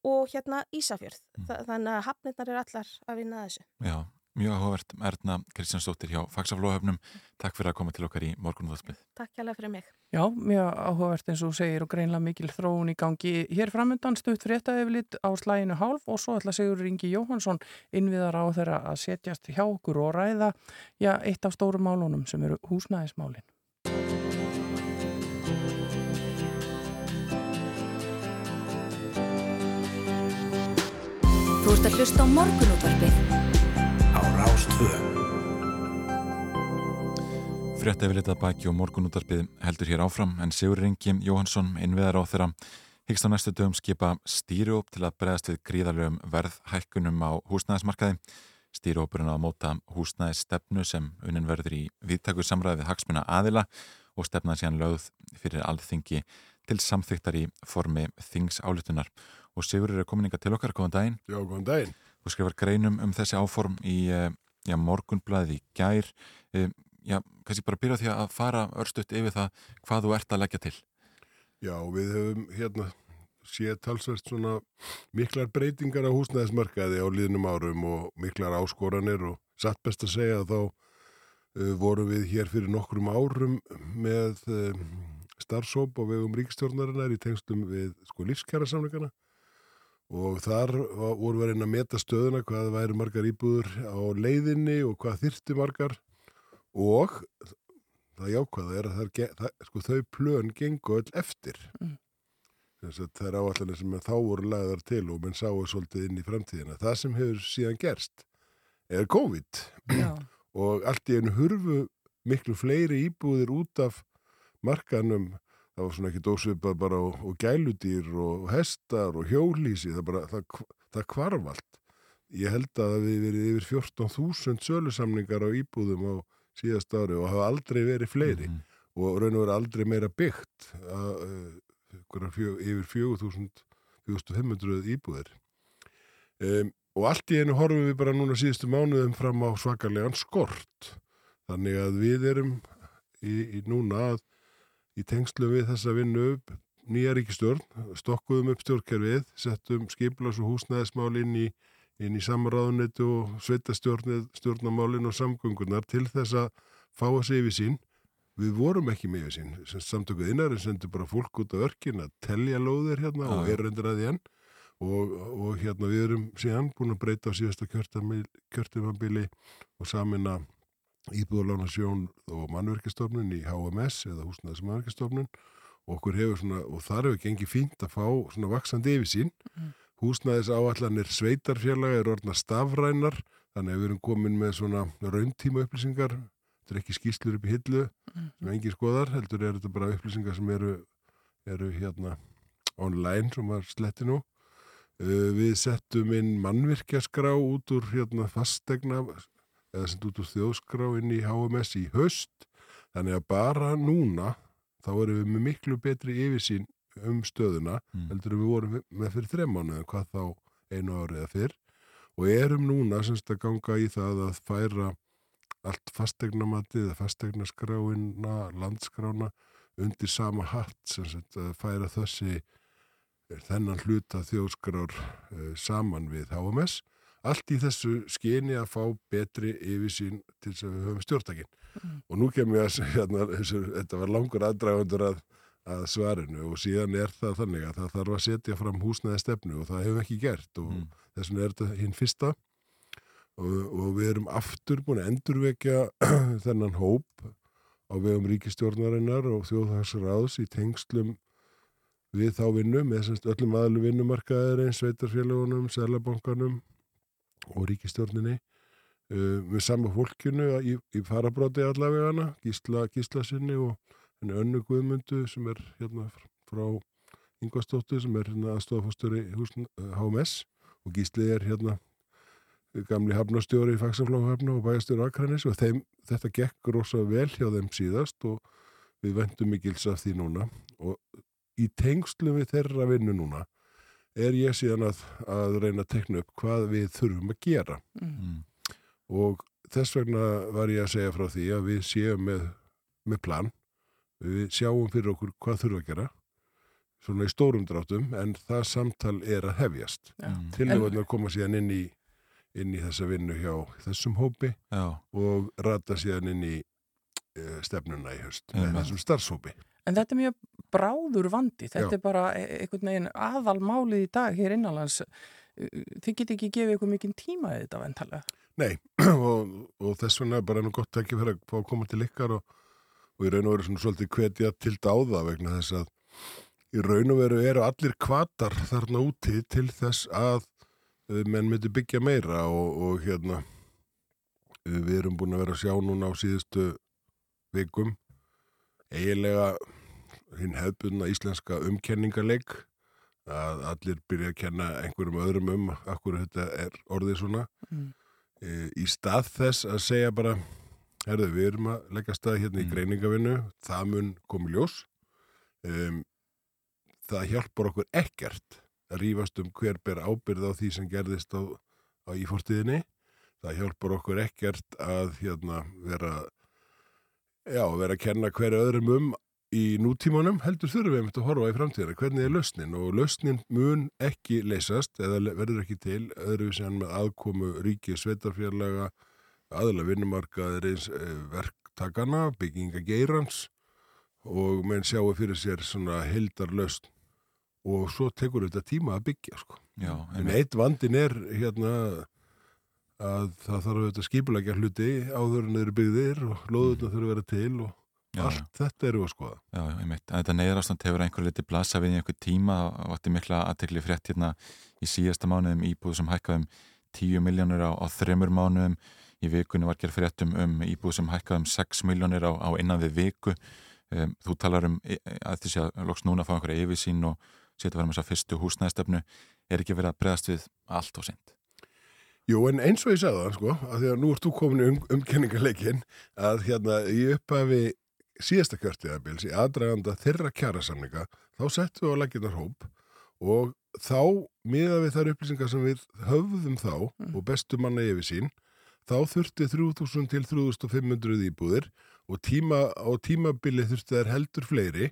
og hérna Ísafjörð. Mm. Þa þannig að hafnirnar er allar að vinna að þessu. Já, mjög áhugavert Erna Kristjánsdóttir hjá Faxaflóhöfnum. Takk fyrir að koma til okkar í morgunúðarspið. Takk hjálpa fyrir mig. Já, mjög áhugavert eins og segir og greinlega mikil þróun í gangi. Hér framöndan stutt fréttaeflit á slæginu hálf og svo ætla Sigur Ingi Jóhansson innviðar á þeirra að setjast hjá okkur og ræða já, eitt af stórum málunum sem eru húsnæðismálin. Þú ert að hlusta á morgunútvarpið á Rástvö. Frétta yfir litað baki og morgunútarpið heldur hér áfram en Sigur Rengi Jóhansson innviðar á þeirra hyggst á næstu dögum skipa stýrióp til að bregðast við gríðarlegum verðhækkunum á húsnæðismarkaði. Stýriópurinn á að móta húsnæðisstefnu sem unin verður í viðtaku samræði við hagsmuna aðila og stefnaði síðan lögð fyrir alþingi til samþyktar í formi þingsálutunar. Og Sigur er komininga til okkar, góðan daginn. Já, góðan daginn. Þú skrifar greinum um þessi áform í eh, já, morgunblæði gær. Eh, Já, kannski bara byrja því að fara örstutt yfir það hvað þú ert að leggja til. Já, við höfum hérna séð talsvert svona miklar breytingar á húsnæðismarkaði á liðnum árum og miklar áskoranir og satt best að segja að þá uh, vorum við hér fyrir nokkrum árum með uh, starfsóp og vegum ríkstjórnarinnar í tengstum við sko lífskjara samlingana og þar var- vorum við að reyna að meta stöðuna hvað væri margar íbúður á leiðinni og hvað þyrfti margar. Og það jákvæða er að það er, það, sko, þau plön gengu öll eftir. Mm. það er áallanir sem þá voru lagðar til og menn sáu svolítið inn í framtíðina það sem hefur síðan gerst er COVID. Og allt í einu hurfu miklu fleiri íbúðir út af markanum það var svona ekki dósvipað bara og, og gæludýr og hestar og hjólísi það, bara, það, það kvarf allt ég held að það við verið yfir 14.000 sölusamningar á íbúðum á síðast ári og hafa aldrei verið fleiri Mhm. og raun og verið aldrei meira byggt að, uh, fjö, yfir 4500 íbúðir. Um, og allt í einu horfum við bara núna síðustu mánuðum fram á svakarlegan skort. Þannig að við erum í, í núna að í tengslu við þessa vinnu upp nýja ríkistjórn, stokkuðum upp stjórnkerfið, settum skiplas og húsnæðismál inn í, í samráðunitu og sveitastjórnamálin og samgöngunar til þess að fá að segja við sín. Við vorum ekki með sín, samtökuð innarinn sendur bara fólk út á örkin að telja lóðir hérna og er reyndir að því enn og, og hérna við erum síðan búin að breyta á síðasta kjörtumabili og samina íbúðalána sjón og mannverkistofnun í HMS eða húsnæðis mannverkistofnun og okkur hefur svona, og þar hefur gengið fínt að fá svona vaksandi yfir sín mm. húsnæðis áallanir sveitarfélaga er orðna stafrænar þannig að við erum komin með svona rauntíma upplýsingar þetta er ekki skýslur upp í hillu mm. sem engi skoðar, heldur er þetta bara upplýsingar sem eru, eru hérna online sem var sletti nú uh, við settum inn mannvirkjaskrá út úr hérna fastegna eða sem út úr þjóðskrá inn í HMS í höst þannig að bara núna þá erum við með miklu betri yfirsýn um stöðuna mm. heldur við vorum með fyrir þremmánu eða hvað þá einu árið eða fyrr. Og erum núna semst að ganga í það að færa allt fastegnamatið eða fastegnaskráina, landskrána undir sama hatt semst að færa þessi þennan hluta þjóðskrár uh, saman við HMS allt í þessu skeni að fá betri yfirsýn til þess að við höfum stjórntakinn mm. og nú kemur ég að segja hérna, þetta var langur aðdragundur að, að svarinu og síðan er það þannig að það þarf að setja fram húsnæði stefnu og það hefur ekki gert og mm. þess vegna er þetta hinn fyrsta og, og við erum aftur búin að endurvekja þennan hóp á vegum ríkistjórnarinnar og þjóðhagsraðs í tengslum við þá vinnu með semst öllum aðlu vinnumarkaðir eins, sveitarfélagunum, selabankanum og ríkistjórninni uh, með sama fólkinu í, í farabráti allavegana, Gísla, Gísla sinni og önnu Guðmundu sem er hérna frá Yngvastóttu sem er hérna aðstofafóstur í HMS og Gísli er hérna gamli hafnastjóri í Faxafláhafna og bæjastjóri Akranis og þeim, þetta gekk rosa vel hjá þeim síðast og við vendum mikils af því núna og í tengslu við þeirra vinnu núna er ég síðan að, að reyna að tekna upp hvað við þurfum að gera. Mm. Og þess vegna var ég að segja frá því að við séum með, með plan. Við sjáum fyrir okkur hvað þurfum að gera svona í stórum dráttum en það samtal er að hefjast. Til að en... koma síðan inn í inn í þessa vinnu hjá þessum hópi Já. og rata síðan inn í uh, stefnuna í höst með þessum starfshópi En þetta er mjög bráður vandi, þetta Já. er bara e, einhvern veginn aðalmálið í dag hér innanlands. Þið getur ekki gefið ykkur mikinn tíma í þetta ventalega Nei, og, og þess vegna er bara nú gott ekki fyrir að fá að koma til ykkar og, og í raun og veru svona svolítið hvetja til dáða vegna þess að í raun og veru eru allir kvatar þarna úti til þess að uh, menn myndi byggja meira og, og hérna við erum búin að vera að sjá núna á síðustu vikum eiginlega hinn hefðbunna íslenska umkenningarleik að allir byrja að kenna einhverjum öðrum um akkur þetta er orðið svona. Mm. E, í stað þess að segja bara herðu, við erum að leggja stað hérna í mm. greiningavinnu, það mun komi ljós. Um, það hjálpar okkur ekkert að rýfast um hver ber ábyrð á því sem gerðist á, á í fórtíðinni það hjálpar okkur ekkert að hérna vera já, vera að kenna hverju öðrum um í nútímanum heldur þurfum við að horfa í framtíðana hvernig er lausnin? Og lausnin mun ekki leysast eða verður ekki til öðruvísi með aðkomu ríki sveitarfjarlaga aðla vinnumarkaðir eins eh, verktakana, bygginga geirans og menn sjáu fyrir sér svona heldar lausn og svo tekur þetta tíma að byggja sko. Já, en eitt vandin er hérna að það þarf að skipulegja hluti áður en þeir byggðir og loðurna þurfa að vera til og Já, Allt já. þetta eru að skoða. Já, ég meit. Þetta neyðrastand hefur einhver liti blasa við í einhver tíma og átti mikla aðtekli frétt hérna í síðasta mánuðum íbúð sem hækkaðum 10 miljónur á, á þremur mánuðum. Í vikunni var gerð fréttum um íbúð sem hækkaðum 6 miljónur á, á innan við viku. Um, þú talar um e, e, að þessi að loks núna fá einhverja yfirsýn og setja verið með þessa fyrstu húsnæðistefnu. Er ekki verið að bregðast við allt og sent? Jú, en eins og ég sagði það, sko, að því að nú ert þú komin um, umkenningarleikin að hérna í upphafi síðasta kjörtiðabils í aðdraganda þeirra kjærasamninga þá settum við á legginnar hóp og þá, miða við þær upplýsingar sem við höfðum þá Mm. og bestu manna yfir sín, þá þurfti 3000 til 3500 íbúðir og tíma, á tímabili þurfti þær heldur fleiri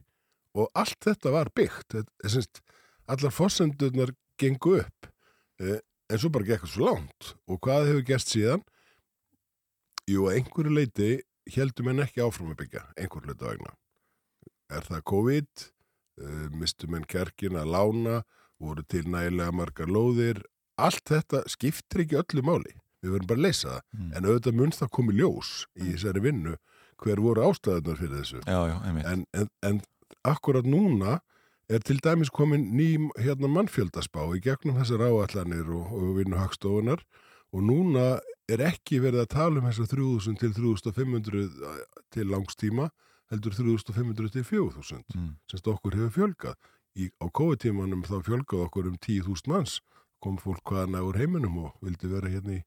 og allt þetta var byggt. Er semst, allar forsendurnar gengu upp, eh, en svo bara gekk það svo langt. Og hvað hefur gerst síðan? Jú, einhverju leiti heldum en ekki áfram að byggja, einhverju leiti vegna. Er það COVID? Uh, mistum en kerkin að lána, voru til nægilega margar lóðir. Allt þetta skiptir ekki öllu máli. Við verðum bara að leysa það. Mm. En auðvitað mun það komi ljós í þessari vinnu hver voru ástæðunar fyrir þessu. Já, já. En, en, en akkurat núna er til dæmis komin ný hérna, mannfjöldaspá í gegnum þessar áallanir og, og vinnu hagstofunar og núna er ekki verið að tala um þessar 3000 til 3500 til langstíma heldur 3500 til 4000 Mm. semst okkur hefur fjölgað. Í, á COVID-tímanum þá fjölgað okkur um 10.000 manns kom fólk hvaðan úr heiminum og vildi vera hérna í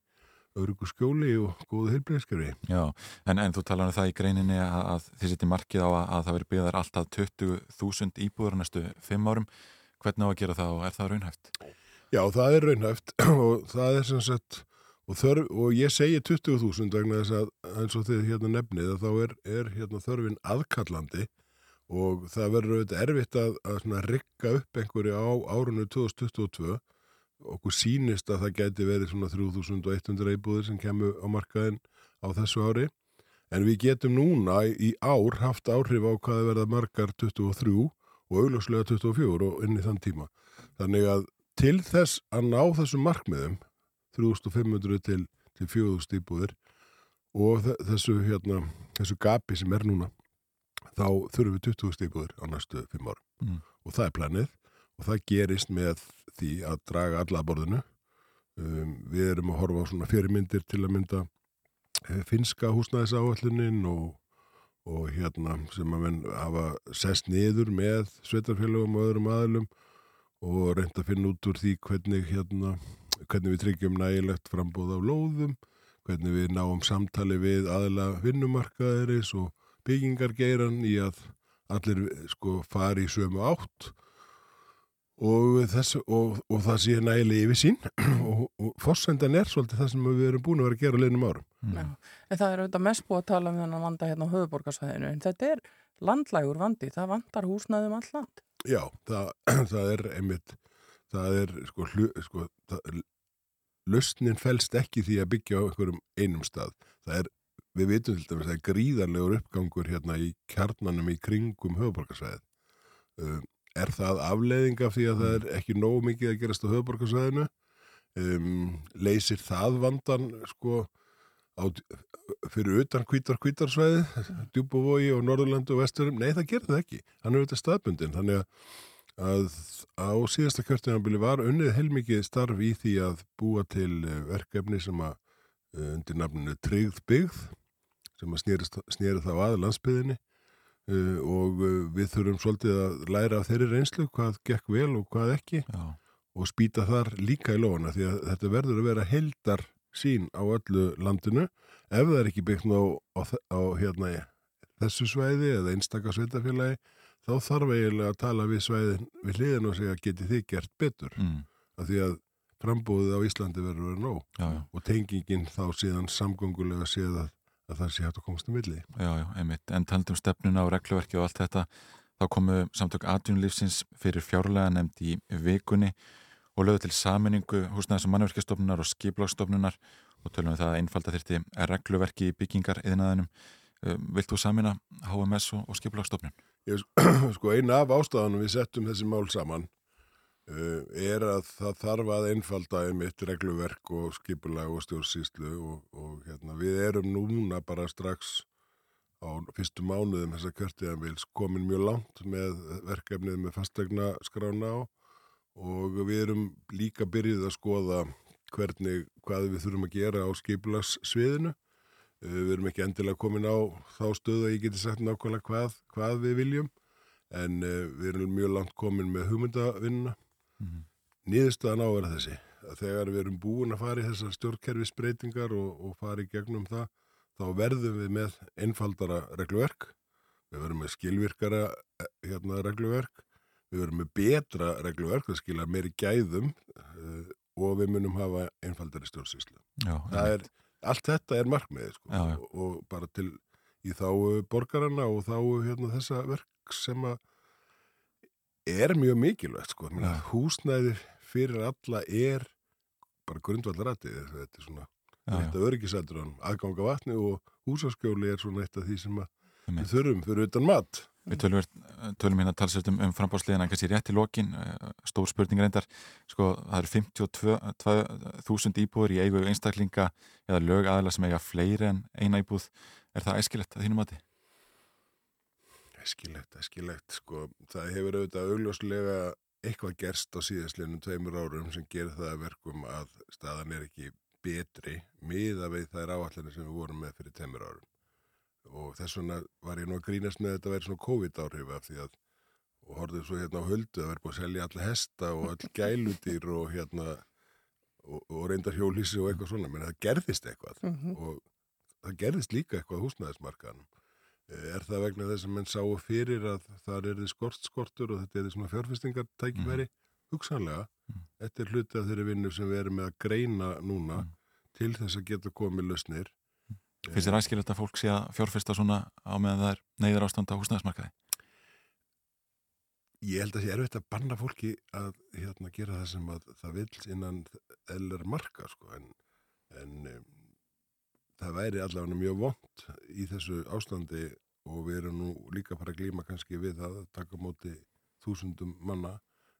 örugu skjóli og góðu heilbreyðskari. Já, en, en þú talar um það í greininni að, að þið setjum markið á að, að það veri byggðar alltaf 20.000 íbúður næstu 5 árum. Hvernig á að gera það og er það raunhæft? Já, það er raunhæft og það er sem sagt og, þörf, og ég segi 20.000 vegna þess að eins og þið hérna nefnið að þá er, er hérna þörfin aðkallandi og það verður auðvitað erfitt að, að rikka upp einhverju á árunni 2022 okkur sýnist að það gæti verið svona 3100 íbúðir sem kemur á markaðin á þessu ári. En við getum núna í ár haft áhrif á hvað verða margar 23 og augljóslega 24 og inn í þann tíma. Þannig að til þess að ná þessum markmiðum 3500 til, til 4000 íbúðir og þe- þessu, hérna, þessu gapi sem er núna þá þurfum við 20.000 íbúðir á næstu 5 árum. Mm. og það er planið og það gerist með því að draga alla að borðinu. Um, við erum að horfa á svona fyrirmyndir til að mynda eh, finska húsnæðisáallunin og, og hérna sem að hafa sest niður með sveitarfélagum og öðrum aðlum og reynd að finna út úr því hvernig hérna hvernig við tryggjum nægilegt frambóð af lóðum hvernig við náum samtali við aðla vinnumarkaðiris og byggingargeiran í að allir sko fari í sömu átt og, þess, og, og það sé nægilega yfir sín og, og fórsendan er svolítið það sem við erum búin að vera að gera leginum árum. Mm. Já. En það er auðvitað mest búið að tala um þennan vanda hérna á höfuborgarsvæðinu en þetta er landlægur vandi, það vandar húsnæðum all land. Já, það, það er einmitt, það er sko, hlu, sko það, lausnin felst ekki því að byggja á einhverjum einum stað. Það er, við vitum til dæmis, það er gríðarlegur uppgangur hérna í kjarnanum í kringum höfuborgarsvæðið. Um, er það afleiðing af því að það er ekki nógu mikið að gerast á höfuborgarsvæðinu? Um, leysir það vandan sko á, fyrir utan kvítar kvítarsvæði, djúbavogi og Norðurlandu og Vesturum? Nei, það gerir það ekki. Hann er auðvitað staðbundin, þannig að á síðasta kjörtinanbili var unnið heilmikið starf í því að búa til eh, verkefni sem að eh, undir nafninu Tryggð byggð sem að sneri þá að landsbyðinni uh, og uh, við þurfum svolítið að læra af þeirri reynslu hvað gekk vel og hvað ekki Já, og spýta þar líka í lóna því að þetta verður að vera heldar sín á öllu landinu. Ef það er ekki byggt á, þe- á hérna, þessu svæði eða einstaka sveitafélagi þá þarf eiginlega að tala við svæðin við hliðin og segja geti þið gert betur? Mm. af því að frambúðið á Íslandi verður að vera nóg já, og tengingin þá síðan samgöngulega séð að, að það sé hægt að komast um milli. já, já, einmitt. En taldum stefnuna og regluverki og allt þetta, þá komu samtök atvinnulífsins fyrir fjárlega nefnd í vikunni og lögðu til saminningu húsnæðis og mannverkjastofnunar og skiplagstofnunar og tölum við það að einfalda þyrti regluverki í byggingar yðnaðinum. Vilt þú samina HMS og, og skiplagstofnun? Ég, sko eina af ástafanum við settum þessi mál saman er að það þarf að einfalda einmitt regluverk og skipulag og stjórnsýslu og, og hérna, við erum núna bara strax á fyrstu mánuðum þessa kjörtiðanvils komin mjög langt með verkefnið með fastegna skrána á og við erum líka byrjuð að skoða hvernig, hvað við þurfum að gera á skipulagssviðinu Uh, Við erum ekki endilega komin á þá stöðu að ég geti sagt nákvæmlega hvað, hvað við viljum en uh, við erum mjög langt komin með hugmyndavinnuna. Mhm. Nýðustöðan á er þessi að þegar við erum búin að fara í þessar stjórnkerfisbreytingar og, og fara í gegnum það þá verðum við með einfaldara regluverk, við verðum með skilvirkara eh, hérna, regluverk, við verum með betra regluverk, það skilja meiri gæðum uh, og við munum hafa einfaldari stjórnsýslu. Allt þetta er markmiðið sko Já, já. Og, og bara til í þá borgarana og þá hérna þessa verk sem að er mjög mikilvægt sko. Meina, Já. húsnæði fyrir alla er bara grundvallaratið þetta er svona já, já, þetta öryggisættur aðganga vatni og húsaskjóli er svona eitt af því sem að við þurfum fyrir utan mat Við tölum, tölum hérna talsveit um, um frambáðsliðina kannski rétt í lokin, eh, stór spurning reyndar, sko það eru 52.000 íbúður í eigu einstaklinga eða lög aðla sem eiga fleiri en eina íbúð, er það æskilegt að þínum mati? Eskilegt, eskilegt, sko. Það hefur auðvitað augljóslega eitthvað gerst á síðastlinnum tveimur árum sem gerir það að verkum að staðan er ekki betri miða við þær áallanir sem við vorum með fyrir tveimur árum. Og þess vegna var ég nú að grínast með þetta að vera svona COVID-áhrif af því að og horfðið svo hérna á höldu að vera búið að selja alla hesta og all gæludýr og hérna og, og reyndar hjólísi og eitthvað svona, menn það gerðist eitthvað Mhm. og það gerðist líka eitthvað húsnæðismarkaðanum. Er það vegna þess að menn sáu fyrir að það er þið skort skortur og þetta er þið svona fjárfestingartækifæri? Hugsanlega, Mm. þetta er hluti af þeirri vinnu sem við erum með að greina núna Mm. til þess að geta komið lausnir. Finnst þér æskilegt að fólk sé að fjárfesta svona á meðan það er neyðar ástand á húsnæðismarkaði? Ég held að það sé erfitt að banna fólki að hérna, gera það sem að það vil innan ellar marka sko, en, en það væri allavega mjög vond í þessu ástandi og við erum nú líka bara að glíma kannski við það að taka móti þúsundum manna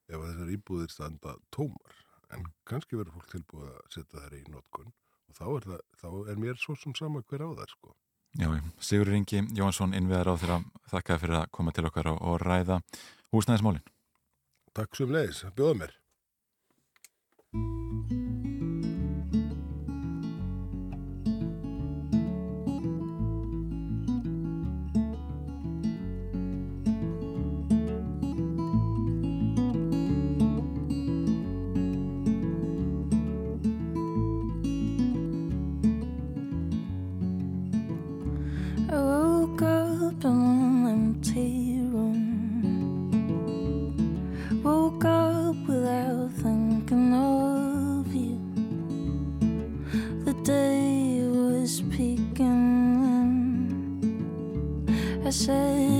ef þessar íbúðir standa tómar en kannski verður fólk tilbúið að setja þær í notkun og þá er, það, þá er mér svo sem sama hver á þær sko. Já, Sigur Ingi Jóhansson innviðar á þeirra þakkaði fyrir að koma til okkar og, og ræða húsnæðismálin. Takk sem leiðis, bjóða mér. In.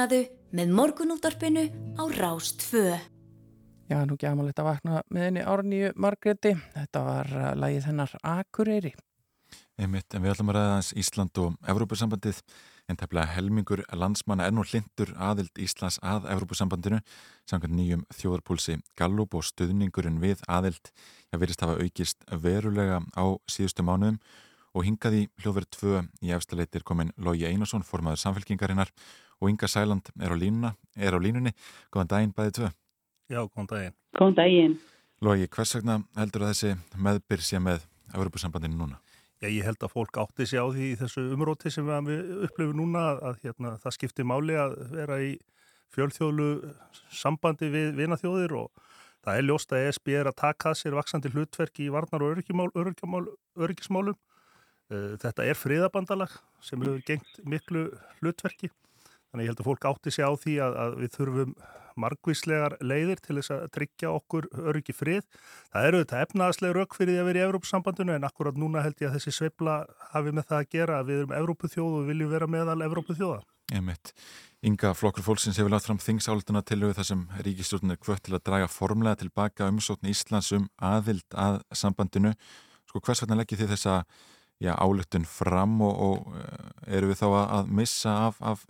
Vaknaðu með morgunúttarpinu á Rástfö. Já, nú aðmalegt að vakna með henni árnýju Margreti. Þetta var uh, lagið hennar Akureyri. Einmitt, en við ætlum að ræða hans Ísland og Evrópusambandið en tefnilega helmingur landsmanna er nú hlindur aðild Íslands að Evrópusambandinu samkvæmt nýjum þjóðarpúlsi Gallup og stuðningurinn við aðild það verist hafa aukist verulega á síðustu mánuðum og hingaði hljóðverð 2 í efstaleitir komin Lógi Einarsson, formaður samfélkingarinnar og Inga Sæland er á, línuna, er á línunni. Góðan daginn bæðið 2. Já, góðan daginn. Góðan daginn. Lógi, hvers vegna heldur að þessi meðbyr sé með Evrópusambandinu núna? Já, ég held að fólk átti sig á því í þessu umróti sem við upplifum núna að hérna, það skiptir máli að vera í fjölþjóðlu sambandi við vinaþjóðir og það er ljóst að ESB er að taka sér vaksandi hlutverk í varnar og öryggismálum. Eh, þetta er friðabandalag sem hefur gengt miklu hlutverki Þannig ég held að fólk átti sig á því að, að við þurfum margvíslegar leiðir til þess að tryggja okkur öryggi frið. Það eru þetta efnaðslega rauk fyrir því að vera í Evrópsambandinu en akkurat núna held ég að þessi sveibla hafi með það að gera að við erum Evrópuþjóð og viljum vera meðal Evrópuþjóða. Ég mitt. Inga Flokkur Fólksins hefur látt fram þingsálduna til þar sem ríkistjórnum er kvött til að draga formlega tilbaka umsókn Íslands um aðild að sambandinu. Sko hvers vegna leggir þið þessa já, álutun fram og, og eh, eru við þá að missa af, af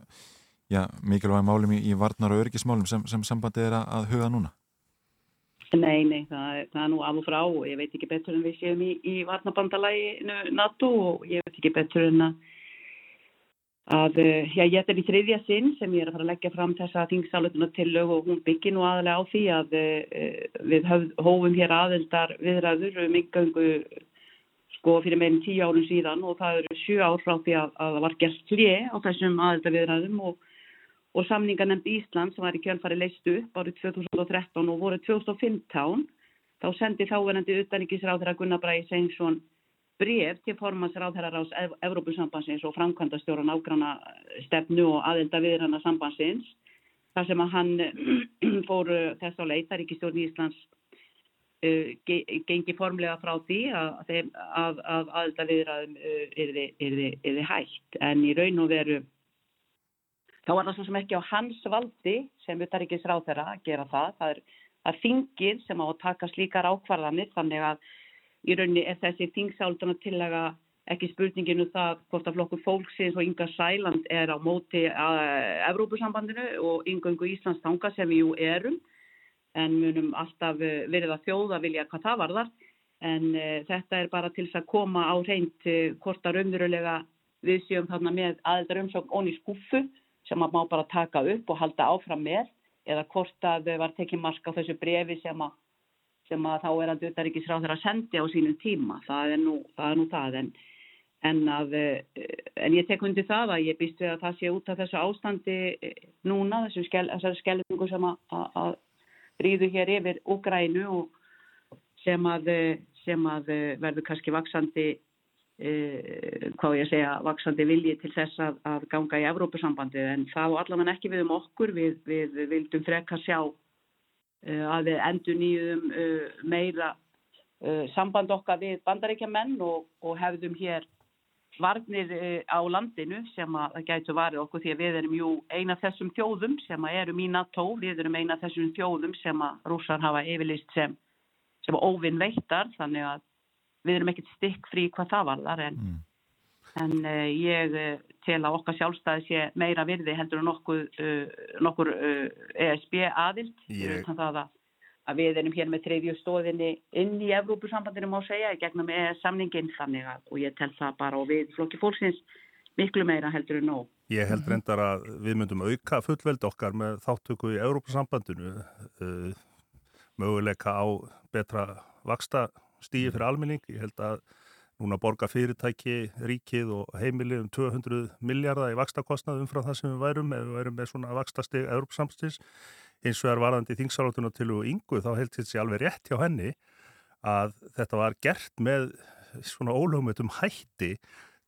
já, mikilvæg málum í, í varnar og örgismálum sem, sem sambandi er að, huga núna? Nei, nei, það það er nú af og frá og ég veit ekki betur en við séum í, í varnabandalæginu NATO og ég veit ekki betur en að að, eh, já, ég er í þriðja sinn sem ég er að fara að leggja fram þessa þingsáletuna til lög og hún byggir nú aðalega á því að uh, við hófum hér aðeldar viðræður um yngangu sko fyrir meðin tíu árun síðan og það eru sju ár frá því að það var gert hlið á þessum aðeldar viðræðum og og samningarnemnd Ísland sem var í kjölfari leistu upp árið 2013 og voru 2015 þá sendi þáverandi utanrikkisráð þeirra Gunnar Bræði Sengsson bref til formansráðherrar ás Evrópusambansins og framkvæmdastjóran ágrana stefnu og aðelda viðranna sambansins þar sem að hann fór þess á leit, þar ekki stjórn Íslands uh, gengi formlega frá því að, að, að aðelda viðraðum uh, er þið hægt en í raun og veru þá var það svo sem ekki á hans valdi sem utaríkis ráð þeirra að gera það. Það er, er þingir sem á að taka slíkar ákvarðanir þannig að í rauninni er þessi þingsálduna tillega ekki spurninginu um það hvort að flokkur fólksins og Inga Sæland er á móti að Evrópusambandinu og yngöngu Íslands tanga sem við jú erum. En munum alltaf verið að þjóða vilja hvað það varðar. En uh, þetta er bara til þess að koma á reynd hvort að raunverulega við séum þarna með aðeldar umsókn onni skúfu sem að má bara taka upp og halda áfram með eða hvort að þau var tekið marka á þessu brefi sem að, sem að þá er að Dutaríkisráð þeirra sendi á sínum tíma. Það er nú það, er nú það. En, en, að, en ég tek hundi það að ég býst við að það sé út af þessu ástandi núna, þessu skel, skellingu sem að, bríðu hér yfir Úgrænu og sem að, sem að verður kannski vaksandi hvað ég segja, vaksandi vilji til þess að, að ganga í Evrópusambandi en þá allavega ekki við um okkur. Við, við, vildum frekka sjá uh, að við endur nýjum eh, meira samband okkar við bandaríkja menn og, og hefðum hér varnir á landinu sem að það gætu varið okkur því að við erum jú eina þessum þjóðum sem að erum í NATO, við erum eina þessum þjóðum sem að rússar hafa yfirlist sem, sem óvinn veittar þannig að við erum ekkert stykk frí hvað það varðar en, mm. en uh, ég uh, tel að okkar sjálfstæði sé meira virði heldur en nokkur, uh, nokkur ESB aðild ég... að, að við erum hér með treyfju stóðinni inn í Evrópusambandinu má segja í gegnum ES samningin þannig að og ég tel það bara og við flokki fólksins miklu meira heldur en nóg. Ég held reyndar að við myndum auka fullveld okkar með þáttöku í Európa-sambandinu möguleika á betra vaksta stíði fyrir almenning. Ég held að núna borga fyrirtæki, ríkið og heimili um 200 miljardar í vakstakostnað umfram það sem við værum ef við værum með svona vakstasteg Európsamstins. Eins og er varðandi þingsalátuna til og yngu þá held þetta sér alveg rétt hjá henni að þetta var gert með svona ólögumötum hætti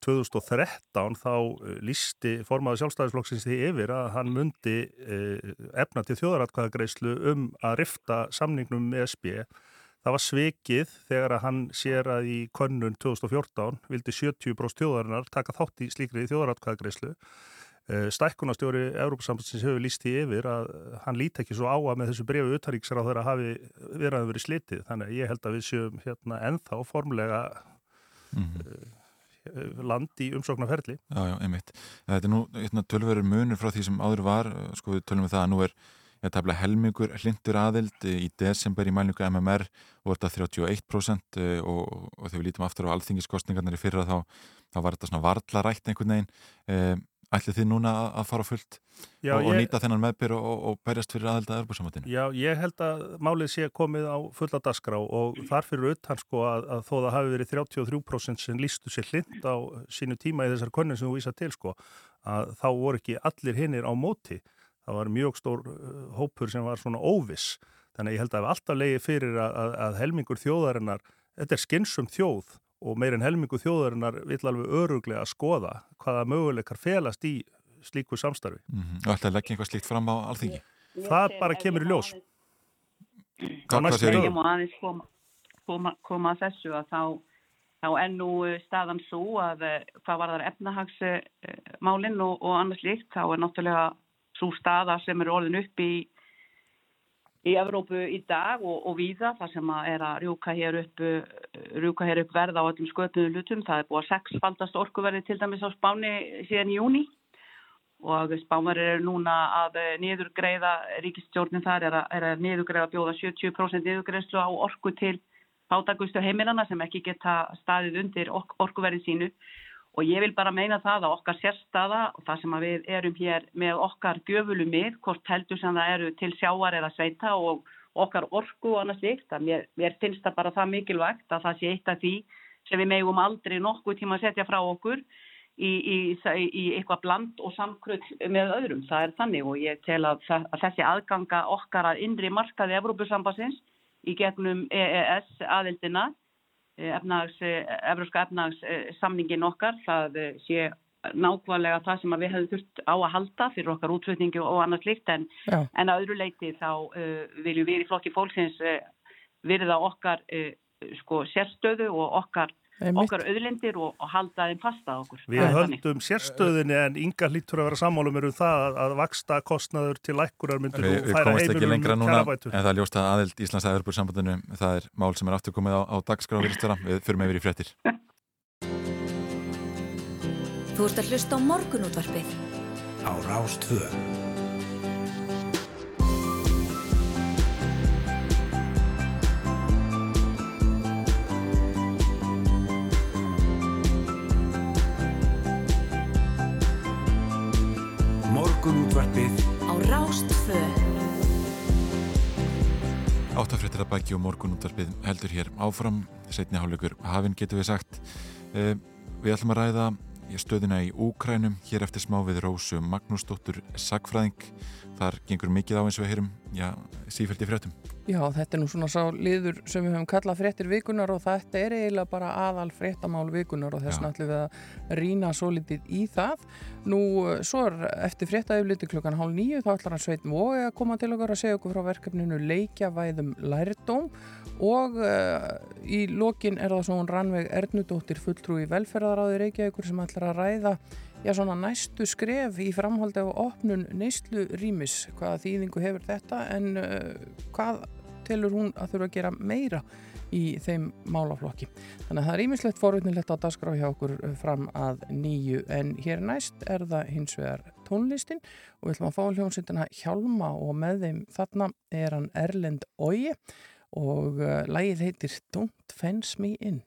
2013 þá eh, lísti formaði sjálfstæðisflokksins því yfir að hann myndi eh, efna til þjóðaratkvæðagreyslu um að rifta samningnum með SB Það var svikið þegar að hann sér að í könnun 2014 vildi 70% þjóðarinnar taka þátt í slíkri þjóðaratkvæðagreyslu Eh, stækkunastjóri Európa-sambandsins hefur líst í yfir að hann líti ekki svo á að með þessu brefu uttaríksar á þeirra hafi verið verið slitið þannig að ég held að við séum hérna ennþá formlega mm -hmm. land í umsóknarferli Já, já, einmitt. Þetta er nú hérna, tölverður munur frá því sem áður var sko við tölum við það að nú er ég tafla helmingur hlindur aðild í desember í mælningu MMR og þetta 31% og, og þegar við lítum aftur á alþingiskostningarnir í fyrra þá, þá var þetta svona varlarætt einhvern veginn eh, ætlið þið núna að, fara fullt Já, og, og ég, nýta þennan meðbyr og, og berjast fyrir aðild að erbúrsamöndinu? Já, ég held að málið sé komið á fulla dasgrá og þar fyrir utan sko að, að þó það hafi verið 33% sem lístu sér hlind á sínu tíma í þessar konun sem þú vísa til sko að þá voru ekki allir hinnir á móti það var mjög stór uh, hópur sem var svona óviss þannig að ég held að alltaf leiði fyrir að, að, að helmingur þjóðarinnar, þetta er skynsum þjóð og meirinn helmingur þjóðarinnar vill alveg öruglega að skoða hvaða möguleikar felast í slíku samstarfi. Mm -hmm. Og ætlaði að leggja einhvað slíkt fram á alþingi? Það bara kemur í ljós. Hvað ég? Ég má aðeins koma, koma, koma að þessu að þá, þá ennú staðan svo að eh, hvað var þar efnahagsmálinn og, og annars líkt þá er náttúrulega svo staða sem er orðin upp í í Evrópu í dag og, og víða þar sem er að rjúka hér upp, rjúka hér upp verð á öllum sköpnum lutum. Það er búið að sexfaldast orkuverði til dæmis á spáni síðan í júni og spánverðir eru núna að niðurgreiða, ríkistjórnin þar er að, er að niðurgreiða bjóða 70% niðurgreiðslu á orku til átakustu heimilana sem ekki geta staðið undir orkuverði sínu Og ég vil bara meina það að okkar sérstaða og það sem við erum hér með okkar gjöfulumir, hvort heldur sem það eru til sjáar eða sveita og okkar orku og annars líkt, að mér, mér finnst það bara það mikilvægt að það sé eitt af því sem við megum aldrei nokkuð tíma að setja frá okkur í, í, í eitthvað bland og samkrull með öðrum. Það er þannig og ég tel að, að þessi aðganga okkar að innri markaði Evrópusambassins í gegnum EES aðildina efnags, Evróska efnagssamningin okkar, það sé nákvæmlega það sem við hefum þurft á að halda fyrir okkar útflutningi og annars líkt en, en að öðru leiti þá uh, viljum við í flokki fólksins uh, virða okkar uh, sko, sérstöðu og okkar okkar auðlindir og, og halda þeim fasta okkur. Við höldum sérstöðinni en yngar lítur að vera sammálum um það að, að vaksta kostnaður til lækkurar myndur og færa heimilum kærabætur. En það er ljóst að aðeld Íslands aðurbúr sambandinu, það er mál sem er afturkomið á, á dagskráðurstjóra. Við fyrum yfir í fréttir. Þú ert að hlusta á morgunútvarpið á Rástvöð. Morgunútvarpið á Rástfö Áttafréttir að bæki og morgunútvarpið heldur hér áfram. Setni hálfleikur hafinn getur við sagt. Eh, við ætlum að ræða stöðina í Úkrænum hér eftir smá við Rósu Magnúsdóttur Sagfræðing þar gengur mikið á eins og við heyrum já, sífælt í fréttum Já, þetta er nú svona sá liður sem við höfum kallað fréttir vikunar og þetta er eiginlega bara aðal fréttamál vikunar og þess vegna ætlum við að rína svo litið í það. Nú, svo er eftir fréttaðifliti klukkan hálf nýju þá ætlar hann Sveit Mói að koma til okkar að segja okkur frá verkefninu Leikjavæðum lærdóm og uh, í lokin er það svo hún Rannveig Ernudóttir fulltrúi velferðaráði Reykjavíkur sem ætlar að ræða já, svona næstu skref í framhaldi á opnun neyslu rýmis, hvaða þýðingu hefur þetta? En uh, hvað telur hún að þurfa að gera meira í þeim málaflokki. Þannig að það er ímislegt forutnilegt á dagskrá hjá okkur uh, fram að nýju. En hér næst er það hins vegar tónlistin. Og við ætlum að fá hljómsveitina Hjálma og með þeim þarna er hann Erlend Ói og uh, lægið heitir Don't Fence Me In.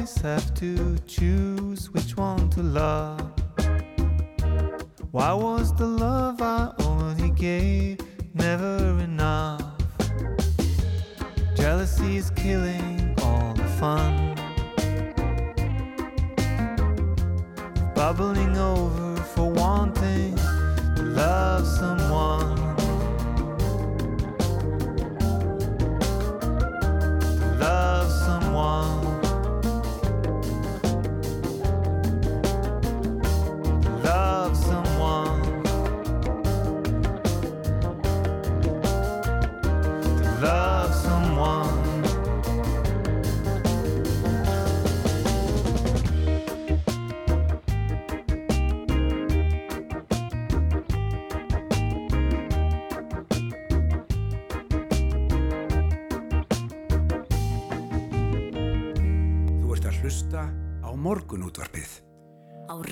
Always have to choose which one to love? Why was the love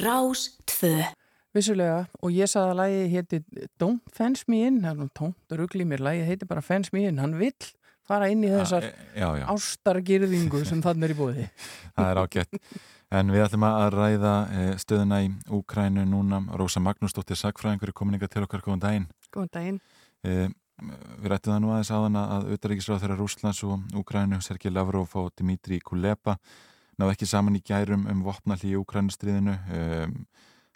Rás 2. Vissulega, og ég sagði að lægi hétti Don't Fence Me In, það er nú tónt rugli mér, lægi heiti bara Fence Me In, hann vill fara inn í þessar já, já. ástargirðingu sem þannig er í búið. Það er ágætt. En við ætlum að ræða eh, stöðuna í Úkrænu núna. Rósa Magnúsdóttir Sagfræðingur er kominninga til okkar, góðan daginn. Góðan daginn. Eh, Við rættum það nú aðeins áðan að auðaríkisráð þeirra Rúslands og Úkrænu, Sergei Lavrov og Dimitri Kuleba náðu ekki saman í gærum um vopnalli í Úkrænustriðinu. Um,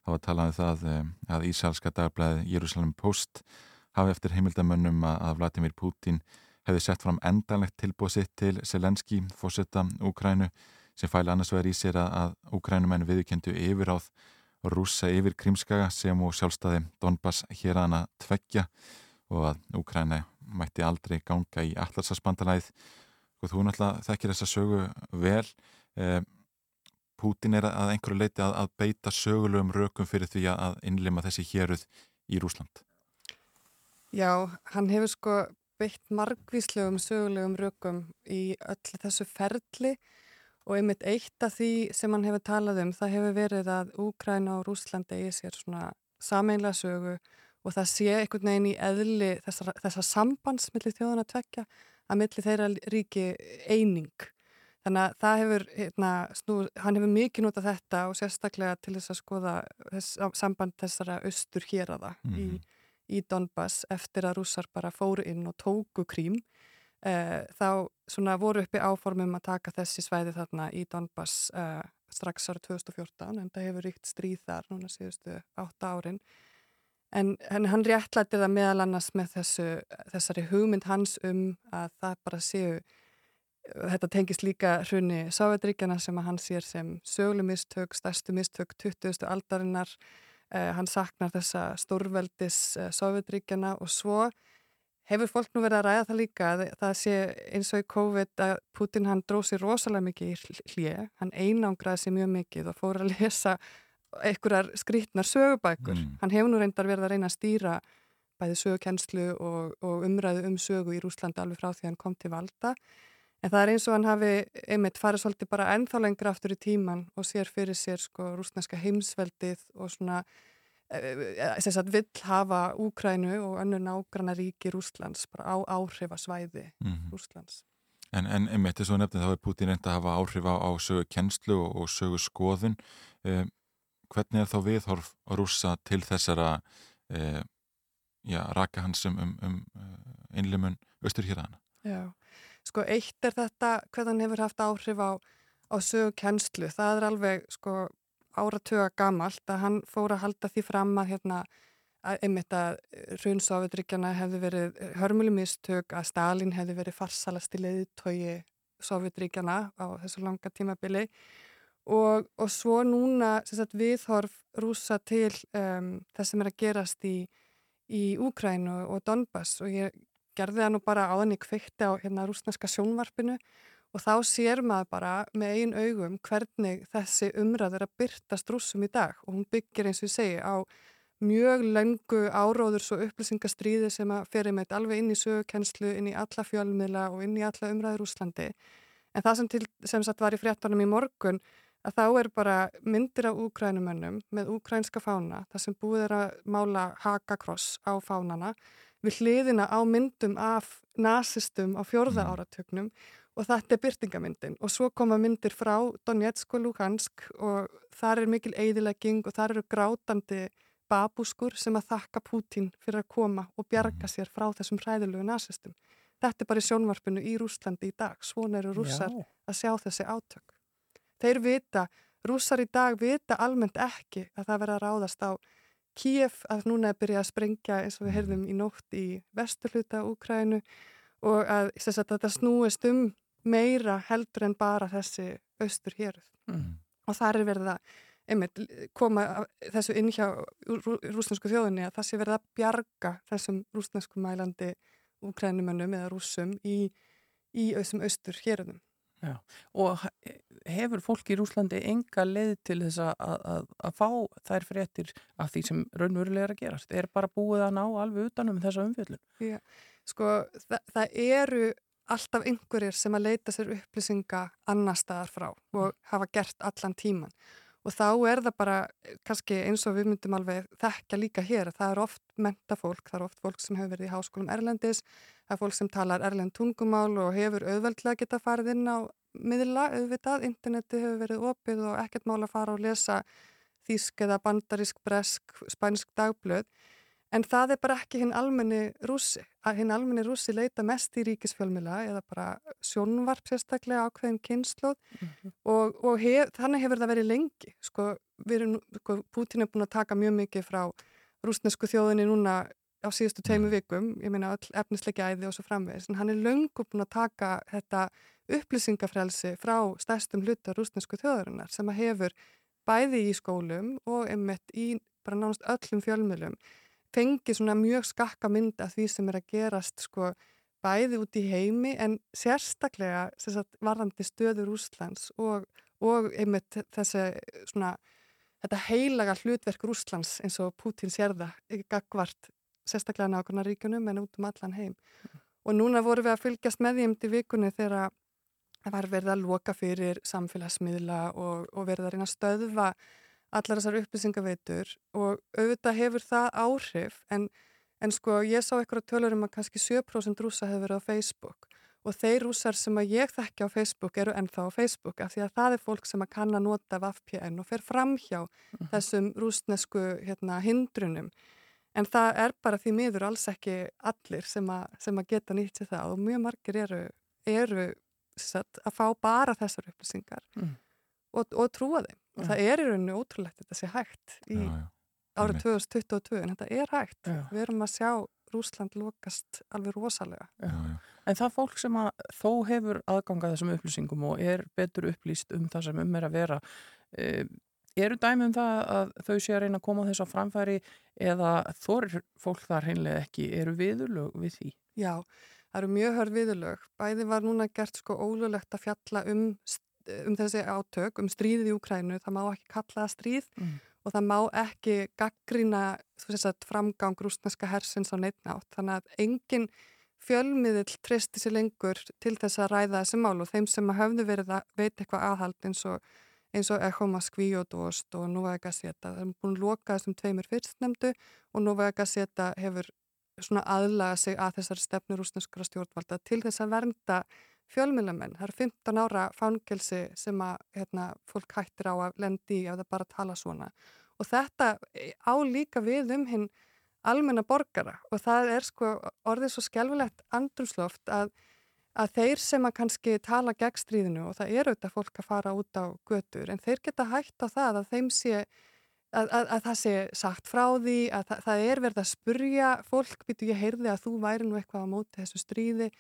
það var talað um það um, að Ísalska dagblæði Jérúsalem Post hafi eftir heimildamönnum að, að Vladimir Putin hefði sett fram endanlegt tilbúið sitt til Selenski, fórsetta Úkrænu, sem fæli annars vegar í sér að, að Úkrænumenn viðkendu yfiráð rúsa yfir Krímskaga sem og sjálfstæði Donbass hér aðana tveggja og að Úkræna mætti aldrei ganga í allarsasbandalæð og þú náttúrulega þekkir þessa sögu vel eh, Pútin er að einhverju leiti að, að beita sögulegum rökum fyrir því að innlima þessi héruð í Rúsland Já, hann hefur sko beitt margvíslegum sögulegum rökum í öllu þessu ferli og einmitt eitt af því sem hann hefur talað um það hefur verið að Úkræna og Rúsland eigi sér svona sameinlega sögu og það sé einhvern veginn í eðli þessar, þessar sambandsmilli þjóðan að tvekja að milli þeirra ríki eining. Þannig að það hefur, hérna, snú, hann hefur mikið notað þetta og sérstaklega til þess að skoða þess, samband þessara austur hér að það í, í Donbass eftir að rússar bara fóru inn og tóku krím. Eh, þá svona voru uppi áformum að taka þessi svæði þarna í Donbass eh, strax ára 2014 en það hefur ríkt stríð þar núna síðustu átta árin. En, en hann réttlætti það meðal annars með þessu, þessari hugmynd hans um að það bara séu, þetta tengist líka hrunni Sávetríkjana sem að hann sér sem sögulumistök, stærstu mistök 20. aldarinnar. Eh, hann saknar þessa stórveldis eh, Sávetríkjana og svo hefur fólk nú verið að ræða það líka að það sé eins og í COVID að Putin hann dróð sér rosalega mikið í hlið, hann einangraði sér mjög mikið og fór að lesa einhverjar skrítnar sögubækur. Mm. Hann hefur nú reyndar verið að reyna að stýra bæði sögukennslu og, og umræðu um sögu í Rúslandi alveg frá því hann kom til valda. En það er eins og hann hafi einmitt farið svolítið bara ennþá lengra aftur í tíman og sér fyrir sér sko rúsneska heimsveldið og svona þess að vill hafa Úkrænu og önnur nágrana ríki Rúslands bara á áhrifasvæði Mhm. Rúslands. En, en einmitt þess að nefnir þá er Putin reynd að hafa áhrif á, á sögu kennslu og, og sögu skoðun. Eh, hvernig er þá viðhorf rússa til þessara eh, já, raka hans um, um, eh, innlimun austur hér hana? Já, sko eitt er þetta hvað hann hefur haft áhrif á, á sögu kennslu. Það er alveg sko áratuga gamalt að hann fór að halda því fram að hérna að einmitt að Raunsofutríkjana hefði verið hörmuleg mistök að Stalin hefði verið farsalasti leiðtói Sovjetríkjana á þessu langa tímabili og, og svo núna sagt, viðhorf rúsa til um, það sem er að gerast í, í Úkræn og, og Donbass og ég gerði það nú bara áðan í kvikti á hérna rúsneska sjónvarpinu og þá sér maður bara með einn augum hvernig þessi umræð er að byrtast rúsum í dag og hún byggir eins og ég segi á mjög lengu áróðurs og upplýsingastriði sem að ferir með alveg inn í sögukenslu, inn í alla fjölmiðla og inn í alla umræður Úslandi. En það sem, til, sem sagt var í fréttanum í morgun að þá er bara myndir af úkrænumönnum með úkrænska fána, það sem búið er að mála hakakross á fánana, við hliðina á myndum af nazistum á fjörða mm. áratögnum og þetta er byrtingamyndin og svo koma myndir frá Donetsk og Luhansk og þar er mikil eidilegging og þar eru grátandi babúskur sem að þakka Pútín fyrir að koma og bjarga sér frá þessum hræðilegu nazistum. Þetta er bara í sjónvarpinu í Rúslandi í dag. Svona eru rússar Já. að sjá þessi átök. Þeir vita, rússar í dag vita almennt ekki að það verða að ráðast á Kíef að núna er byrjað að sprengja eins og við heyrðum í nótt í vesturluta Úkrænu og að sagt, þetta snúist um meira heldur en bara þessi austur héruð. Mm. Og það er verið að einmitt, koma þessu inn hjá rú, rúsnesku þjóðinni að það sé verið að bjarga þessum rúsnesku mælandi úkrænumönnum eða rúsum í, í þessum austur hérunum. Já, og hefur fólk í Rúslandi enga leið til þess að, að, að fá þær fréttir af því sem raunverulega er að gerast? Er bara búið að ná alveg utanum þessa umfjöldun? Já, sko það, það eru alltaf einhverjir sem að leita sér upplýsinga annar staðar frá og hafa gert allan tíman og þá er það bara kannski eins og við myndum alveg þekka líka hér að það er oft mentafólk, það er oft fólk sem hefur verið í háskólum Erlendis, það er fólk sem talar Erlend tungumál og hefur auðveldlega geta farið inn á miðla auðvitað, interneti hefur verið opið og ekkert mál að fara og lesa þýsk eða bandarísk, bresk, spænsk dagblöð En það er bara ekki hinn almenni rúsi. Að hinn almenni rúsi leita mest í ríkisfjölmila eða bara sjónvarp sérstaklega ákveðin kynnslóð mm -hmm. og, og hef, þannig hefur það verið lengi. Sko, erum, sko, Putin er búin að taka mjög mikið frá rúsnesku þjóðinni núna á síðustu teimu mhm. vikum, ég meina all efnisleika æði og svo framvegis, en hann er löngu búin að taka þetta upplýsingafrelsi frá stærstum hluta rúsnesku þjóðarinnar sem að hefur bæði í skólum og einmitt í bara nánast öllum fjölmilum fengið svona mjög skakka mynda því sem er að gerast sko bæði út í heimi en sérstaklega sagt, varðandi stöður Úslands og, og einmitt þessi svona þetta heilaga hlutverk Úslands eins og Putin sér það, ekki gagvart sérstaklega nákvæmna ríkunum en út um allan heim. Mm. Og núna vorum við að fylgjast með því um til vikunni þegar það var verið að loka fyrir samfélagsmiðla og, og verið að reyna að stöðva allar þessar upplýsingaveitur og auðvitað hefur það áhrif en, en sko ég sá eitthvað tölur um að kannski 7% rúsa hefur verið á Facebook og þeir rúsar sem að ég þekki á Facebook eru ennþá á Facebook af því að það er fólk sem að kann að nota VPN og fer fram hjá uh mhm. -huh. þessum rúsnesku hérna, hindrunum en það er bara því miður alls ekki allir sem að, sem að geta nýtt sér það og mjög margir eru, eru satt, að fá bara þessar upplýsingar uh mhm. -huh. og, og trúa þeim og það er í rauninu ótrúlegt þetta sé hægt í já, já. árið 2022 en þetta er hægt já. við erum að sjá Rúsland lokast alveg rosalega En það fólk sem að þó hefur aðgangað þessum upplýsingum og er betur upplýst um það sem um er að vera e, eru dæmi um það að þau sé að reyna að koma þess að framfæri eða þorir fólk þar heimlega ekki eru viðurlög við því? Já, það eru mjög hörð viðurlög bæði var núna gert sko ólulegt að fjalla um um þessi átök, um stríðið í Ukrænu, það má ekki kalla það stríð mm. og það má ekki gaggrina sagt, framgang rúsneska hersins á neittnátt. Þannig að engin fjölmiðil tristi sér lengur til þess að ræða þessi mál og þeim sem hafðu verið að veita eitthvað aðhald eins og eins og Echo Moskvi og Dost og Nova Gazeta. Það er búin að loka þessum tveimur fyrstnemdu og Nova Gazeta hefur svona aðlaga sig að þessar stefnur rúsneskara stjórnvalda til þess að vernda fjölmjölamenn. Það eru 15 ára fangelsi sem að hérna, fólk hættir á að lendi í ef það bara tala svona. Og þetta á líka við um hinn almenna borgara og það er sko orðið svo skjálfilegt andrumsloft að, að þeir sem að kannski tala gegn stríðinu og það eru auðvitað fólk að fara út á götur en þeir geta hægt á það að þeim sé að, að, að það sé sagt frá því að það, það er verið að spurja fólk, býtu ég heyrði að þú væri nú eitthvað á móti þessu stríði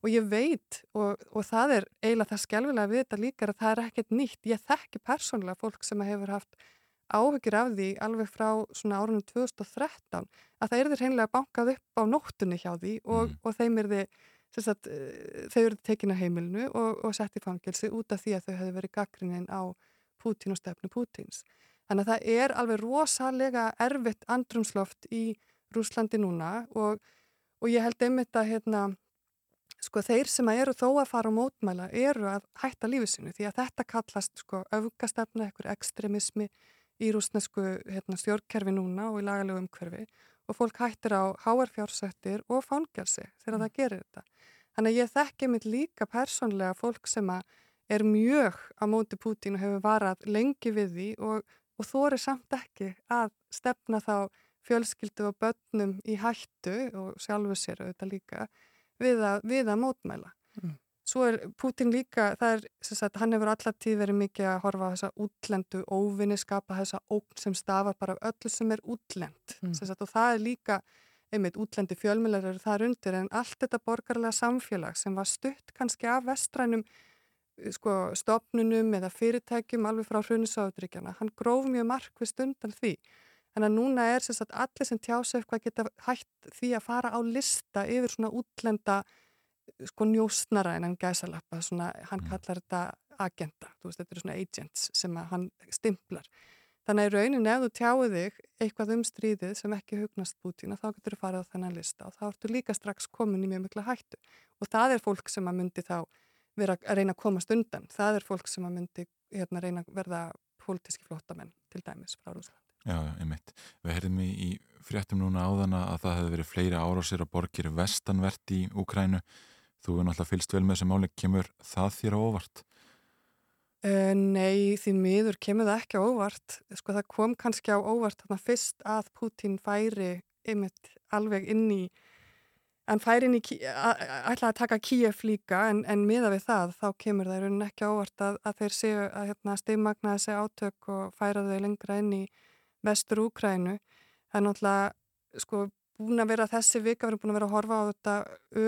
og ég veit og, og það er eiginlega það skjálfilega við þetta líka að það er ekkert nýtt. Ég þekki persónulega fólk sem hefur haft áhugir af því alveg frá svona árunum 2013 að það er þeir hreinlega bankað upp á nóttunni hjá því og, mm. og þeim er þið Sagt, eh, þau eru tekin að heimilinu og, og sett í fangilsi út af því að þau hefur verið gaggrinnin á Pútín og stefnu Pútíns. Þannig að það er alveg rosalega erfitt andrumsloft í Rúslandi núna og, og ég held einmitt að hérna, sko, þeir sem eru þó að fara á mótmæla eru að hætta lífið sinu því að þetta kallast sko, öfgastefna, ekkur ekstremismi í rúsnesku hérna, stjórnkerfi núna og í lagalegu umhverfi og fólk hættir á háarfjársöktir og fangelsi þegar mm. það gerir þetta. Þannig að ég þekki mitt líka persónlega fólk sem er mjög á móti Pútín og hefur varað lengi við því og og þóri samt ekki að stefna þá fjölskyldu og börnum í hættu og sjálfu sér auðvitað líka við að, við að mótmæla. Mm. Svo er Putin líka, er, sagt, hann hefur allar tíð verið mikið að horfa á þessa útlendu óvinni, skapa þessa ógn sem stafar bara af öllu sem er útlend mm. sagt, og það er líka, einmitt, útlendi fjölmjölar eru þar undir en allt þetta borgarlega samfélag sem var stutt kannski af vestrænum sko, stopnunum eða fyrirtækjum alveg frá hrunisátturíkjana. Hann gróf mjög markvist undan því. Þannig að núna er sem sagt, allir sem tjása eitthvað geta hægt því að fara á lista yfir svona útlenda sko njóstnara en hann gæsalappa, svona, hann mm. kallar þetta agenda, þú veist, þetta eru svona agents sem hann stimplar. Þannig að í rauninni ef þú tjáðu þig eitthvað um stríðið sem ekki hugnast Putin þá getur þú farið á þennan lista og þá ertu líka strax komin í mjög mikla hættu og það er fólk sem að myndi þá vera að reyna að komast undan. Það er fólk sem að myndi hérna, reyna að verða pólitíski flottamenn til dæmis frá Rúsland. Já, ég mitt. Við heyrðum í, fréttum núna áðana að það hefði verið fleiri árásir að borgir vestanvert í Úkrænu. Þú er náttúrulega fylst vel með þessi máli. Kemur það þér á óvart? Uh, nei, því miður kemur það ekki á óvart. Sko það kom kannski á óvart þarna fyrst að Putin færi einmitt alveg inn í En færin í, ætla að taka Kíef líka en, en miða við það þá kemur það í rauninni ekki ávart að, að þeir séu að hérna, steimagna þessi átök og færa þau lengra inn í vestur Úkrænu. Það er náttúrulega sko búin að vera þessi vika, við erum búin að vera að horfa á þetta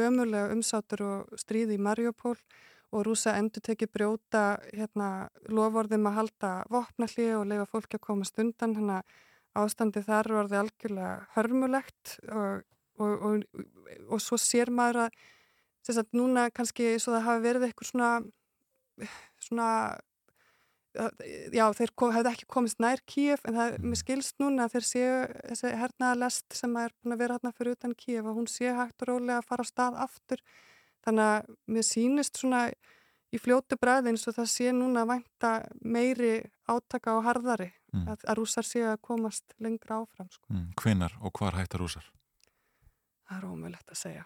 ömulega umsátur og stríði í Mariupól og rúsa endur tekið brjóta hérna, lofórðum að halda vopnalli og leifa fólki að komast undan. Þannig að ástandi þar var það algjörlega hörmulegt og og, og, og svo sér maður að sagt, núna kannski svo það hafi verið eitthvað svona svona já þeir hefði ekki komist nær Kíf en það er skilst núna þeir séu þessi hernaða lest sem er búin að vera hérna fyrir utan Kíf og hún sé hægt og rólega að fara á stað aftur þannig að mér sínist svona í fljótu bræði eins og það sé núna að vænta meiri átaka og harðari mm. að, að rúsar séu að komast lengra áfram sko. mm. Hvenar og hvar hættar rúsar? Það er ómögulegt að segja.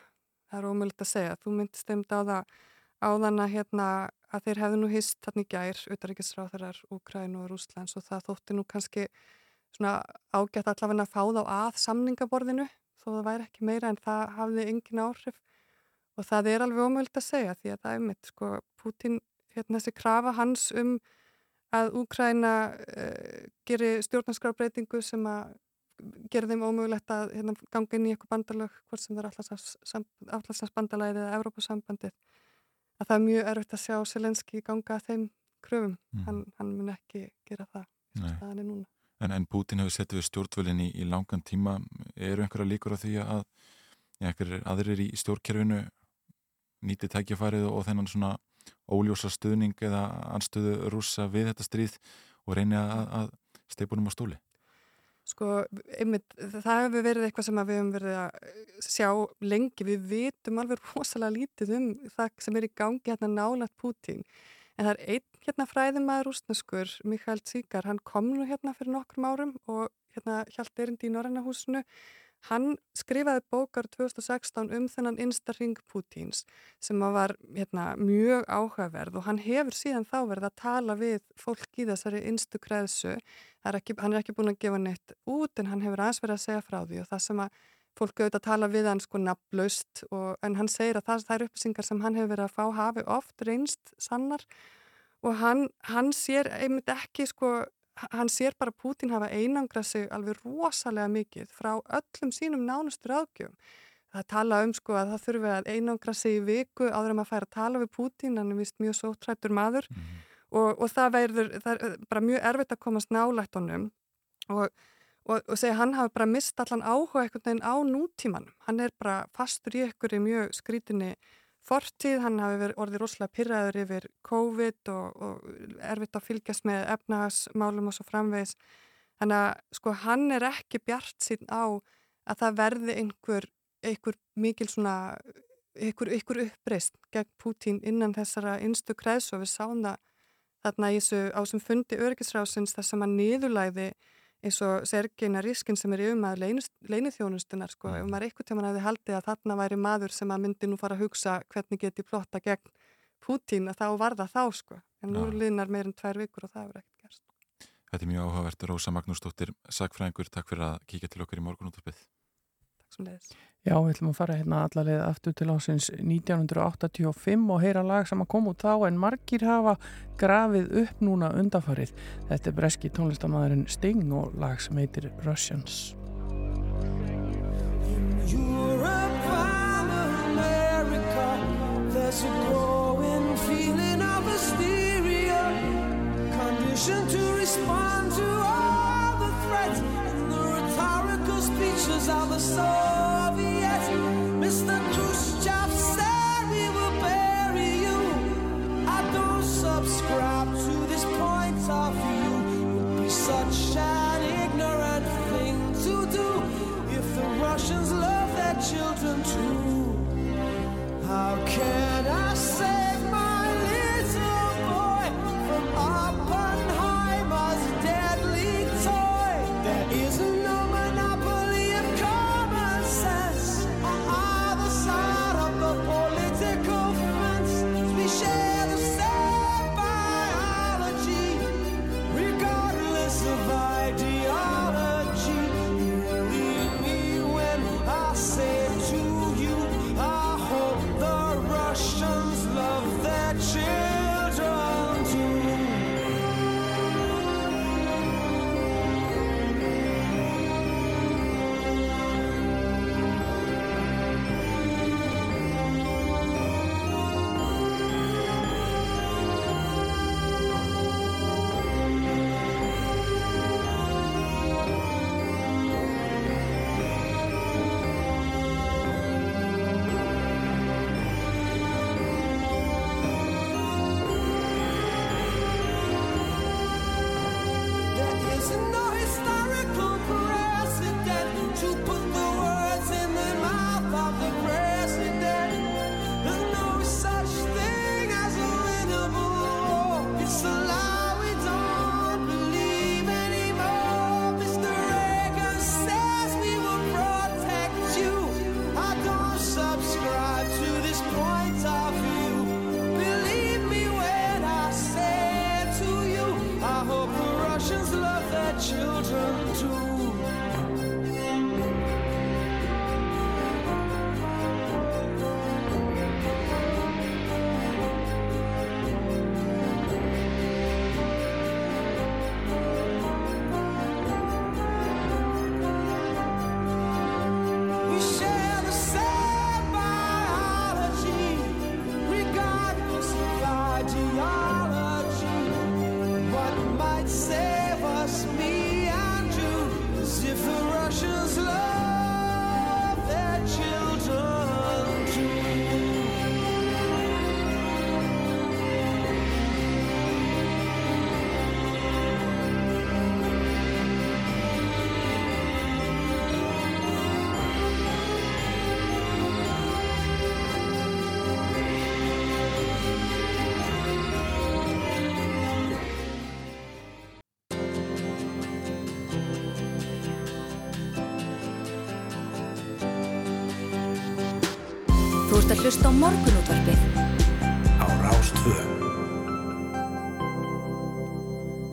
Það er ómögulegt að segja. Þú myndist um það á þann að, hérna, að þeir hefðu nú hýst þarna í gær, auðvaríkisráþarar, Úkræn og Rúslands og það þótti nú kannski ágætt allavega að fá þá að samningaborðinu þó það væri ekki meira en það hafði engin áhrif. Og það er alveg ómögulegt að segja því að það er mitt, sko, Putin, hérna þessi krafa hans um að Úkræna uh, gerir stjórnarskrafbreytingu sem að gera þeim ómögulegt að hérna, ganga inn í eitthvað bandalög hvort sem það er allarsafsbandalæðið eða Evrópasambandið að það er mjög erfitt að sjá Selenski ganga þeim kröfum, mm. hann, hann mun ekki gera það staðan er núna. En, en Putin hefur sett við stjórnvölinn í, í langan tíma. Eru einhverja líkur á því að ja, aðrir í stjórnkerfinu nýti tækjafarið og þennan svona óljósa stuðning eða anstöðu rúsa við þetta stríð og reyni að, að steipunum á stóli Sko, einmitt, það hefur verið eitthvað sem við hefum verið að eh, sjá lengi. Við vitum alveg rosalega lítið um það sem er í gangi hérna nálat Pútín. En það er einn hérna fræðimæður úsneskur, Mikael Tsíkar, hann kom nú hérna fyrir nokkrum árum og hérna hjælt erindi í Norrannahúsinu Hann skrifaði bókar 2016 um þennan instarring Pútíns sem var hérna, mjög áhugaverð og hann hefur síðan þá verið að tala við fólk í þessari ekki, hann er ekki búin að gefa neitt út en hann hefur aðeins verið að segja frá því og það sem að fólk auðvitað að tala við hann sko nafnlaust en hann segir að það, það er upplýsingar sem hann hefur verið að fá hafi oft reynst sannar og hann, hann sér einmitt ekki sko hann sér bara Pútín hafa einangra sig alveg rosalega mikið frá öllum sínum nánustur ágjöfum. Það tala um sko að það þurfi að einangra sig í viku áður en maður fær að tala við Pútín, hann er vist mjög sótrættur maður mm. og, og það verður það er bara mjög erfitt að komast nálægt honum og, og, og segja hann hafi bara mist allan áhuga einhvern veginn á nútímanum. Hann er bara fastur í einhverju mjög skrítinni fortíð, hann hafi orðið rosalega pyrraður yfir COVID og, og erfitt að fylgjast með efnahagsmálum og svo framvegs. Þannig að sko hann er ekki bjart sín á að það verði einhver, einhver mikil svona, einhver, einhver uppreist gegn Pútín innan þessara innstu kreðs og við sáum það þarna í þessu á sem fundi örgisrásins þar sem hann niðurlæði eins og Sergei Narískin sem er yfirmaður leinithjónustunar sko, ef maður eitthvað til mann hefði haldið að þarna væri maður sem að myndi nú fara að hugsa hvernig geti plotta gegn Pútín að þá var það þá sko, en nú liðnar meirinn tvær vikur og það hefur ekkert gerst. Þetta er mjög áhugavert, Rósa Magnúsdóttir, sagfræðingur, takk fyrir að kíkja til okkar í morgunúttarpið. Já, við ætlum að fara hérna allarleið aftur til ásins 1985 og heyra lag sem að koma út þá en margir hafa grafið upp núna undafarið. Þetta er breski tónlistamæðurinn Sting og lag sem heitir Russians. Europe speeches of the Soviets. Mr. Khrushchev said we will bury you. I don't subscribe to this point of view. It would be such an ignorant thing to do If the Russians love their children too. How can I save my little boy From Oppenheimer's Hlusta á morgunútvarpið. Á Rástvö.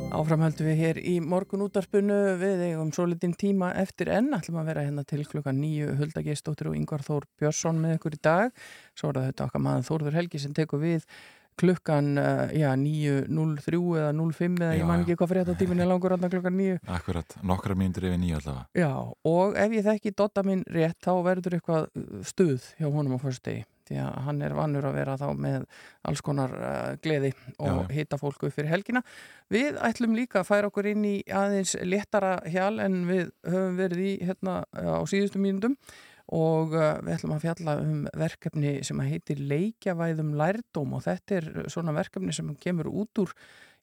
Áframhaldum við hér í morgun útarpunu við eigum svo litinn tíma eftir enn. Ætlum að vera hérna til klukkan nýju Huldageistóttir og Yngvar Þór Björnsson með ykkur í dag. Svo er þetta okkar maður Þórður Helgi sem tekur við klukkan uh, já, 9.03 eða 05 eða Já, ég man ekki hvað fyrir þetta tímin er langur andan klukkan 9 Akkurat, nokkra mínútur yfir nýja allavega. Já, og ef ég þekki Dotta minn rétt þá verður eitthvað uh, stuð hjá honum á fyrstegi því að hann er vannur að vera þá með alls konar uh, gleði og hitta fólku fyrir helgina. Við ætlum líka að færa okkur inn í aðeins léttara hjal en við höfum verið í hérna á síðustu mínundum og uh, við ætlum að fjalla um verkefni sem heitir leikjavæðum lærdóm og þetta er svona verkefni sem kemur út úr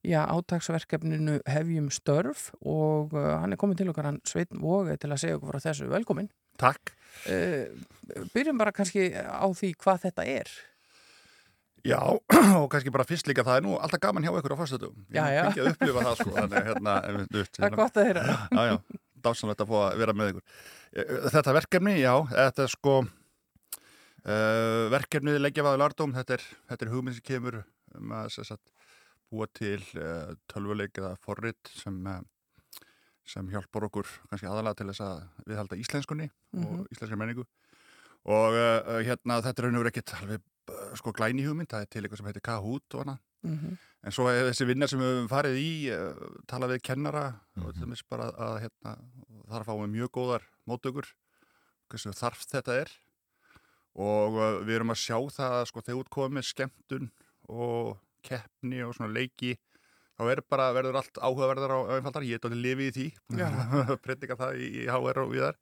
já, átagsverkefninu Hefjum störf og uh, hann er komin til okkar hann Sveitn Vóge til að segja okkur frá þessu velkomin. Takk. Uh, byrjum bara kannski á því hvað þetta er. Já, og kannski bara fyrst líka, það er nú alltaf gaman hjá ykkur á já. Ég hef ekki að upplifa það, sko, þannig hérna... veist, Það er gott að heyra. Já, já, dásanlegt að fá að vera með ykkur. Eh, Þetta verkefni, já, þetta er sko, uh, verkefnið leggjafaðu lardóm, þetta er, þetta er hugmynd sem kemur um að búa til uh, tölvuleik eða forrit sem, sem hjálpar okkur kannski aðalega til þess að viðhalda íslenskunni Mhm. og íslenskri menningu og uh, hérna þetta er raun og verið ekkert alveg uh, sko glæni hugmynd, það er til eitthvað sem heitir Kahoot og hana Mhm. en svo er þessi vinnar sem við höfum farið í uh, tala við kennara og til dæmis bara að hérna, þar fáum við mjög góðar móttökur hversu þarf þetta er og uh, við erum að sjá það að sko þegar út komið skemmtun og keppni og svona leiki þá er bara, verður allt áhugaverðar á einfaldar, ég er alveg lifið í því. Predika það í, í HR og viðar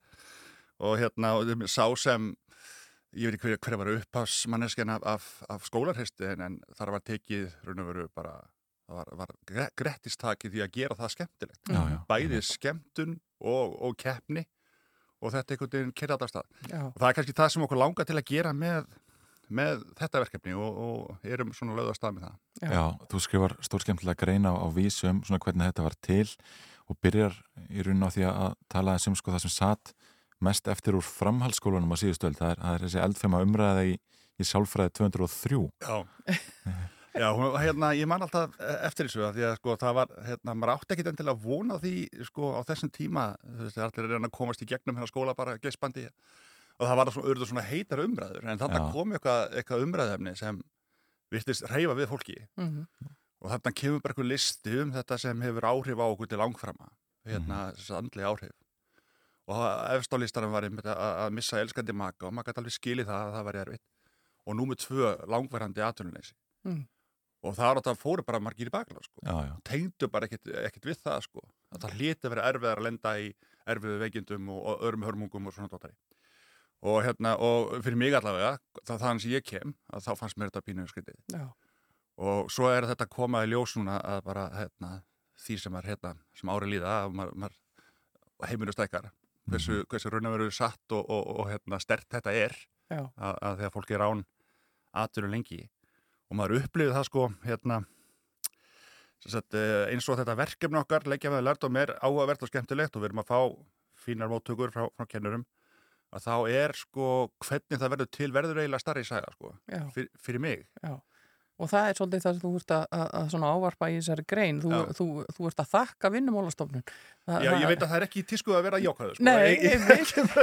og hérna, sá sem ég veit ekki hver, hver var upphafsmanneskjan af, af, af skólarheisti en, en þar var tekið raun og veru bara það var, var gre- grettistakið því að gera það skemmtilegt. Já, já. bæði skemmtun og, og keppni. Og þetta einhvern veginn kerða alltaf stað. Já. og það er kannski það sem okkur langar til að gera með, með þetta verkefni og, og erum svona lögðast stað með það. Já. þú skrifar stór skemmtilega greina á, á vísum svona hvernig þetta var til og byrjar í raun á því að tala þessum sko það sem satt mest eftir úr framhaldsskólanum á síðustöld, það er, það er þessi eldfema umræða í, í sálfræði 203 Já, Já hún, hérna, ég man alltaf eftir þessu að því að sko það var, hérna, maður átti ekkit endilega að vona því sko á þessum tíma þú veist, allir er að komast í gegnum hérna skóla bara geispandi og það var svona, svona heitar umræður en þarna Já. kom eitthvað, eitthvað umræðefni sem virtist reyfa við fólki Mhm. og þarna kemur bara eitthvað listi um þetta sem hefur áhrif á okkur til langframa hérna, þessi andli áhrif og efst á listanum var einmitt að, að missa elskandi maka og maður gæti alveg skilið það að það var erfitt og númer tvö langvarandi atvinnuleysi Mm. og það var að það fóru bara margir í bakla sko. Já, já. tengdu bara ekkit, ekkit við það sko. að það hliti að vera erfiðar að lenda í erfiðu veikindum og, og örum hörmungum og svona dóttari og, hérna, og fyrir mig allavega það þannig sem ég kem að þá fannst mér þetta pínuðu skritið og svo er þetta komað í ljós núna að bara hérna, því sem er hérna, sem ári líða að heiminu stækkar. Hversu, hversu raun að veru satt og, og, og hérna, stert þetta er að, að þegar fólk er án atvinnu lengi. Og maður upplifið það sko hérna sagt, eh, eins og þetta verkefni okkar leggja með lært og mér áhugavert og skemmtilegt og við erum að fá fínar móttökur frá, frá kennurum að þá er sko hvernig það verður til verður eiginlega starri saga sko fyr, fyrir mig Já. Og það er svolítið það sem þú ert að, að, að svona ávarpa í þessari grein. Þú, þú, þú ert að þakka vinnumálastofnun. Þa, Já, ég veit að það er ekki í tísku að vera jákvæður sko. Nei, ég,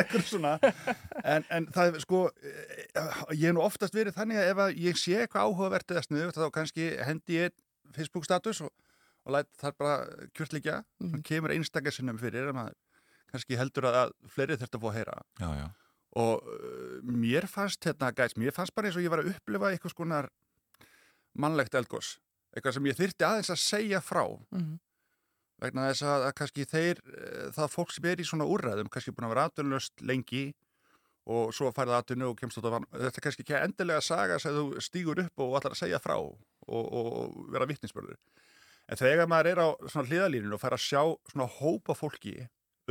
einhver svona en, en það sko eh, ég hef nú oftast verið þannig að ef að ég sé eitthvað áhugavert eða sniðu þá kannski hendi ég Facebook status og, og læt þar bara kjörtleikja mm. Mhm. kemur einstakar sinnum fyrir kannski heldur að, að fleiri þurft að fá að heyra Já, já. og uh, mér fannst hérna gæs, mér fannst bara eins og ég var að upplifa eitthvað skonar mannlegt eldgós eitthvað sem ég þyrti aðeins að segja frá Mhm. vegna þess að, að kannski þeir eh, það fólk sem er í svona úrræðum kannski búin að vera aðdunlöst lengi og svo færða aðdunni og kemst út af þetta er kannski ekki endilega að saga sem þú stígur upp og ætlar að segja frá og, og vera vittninsbörður en þegar maður er á svona hliðalínun og fær að sjá svona hópa fólki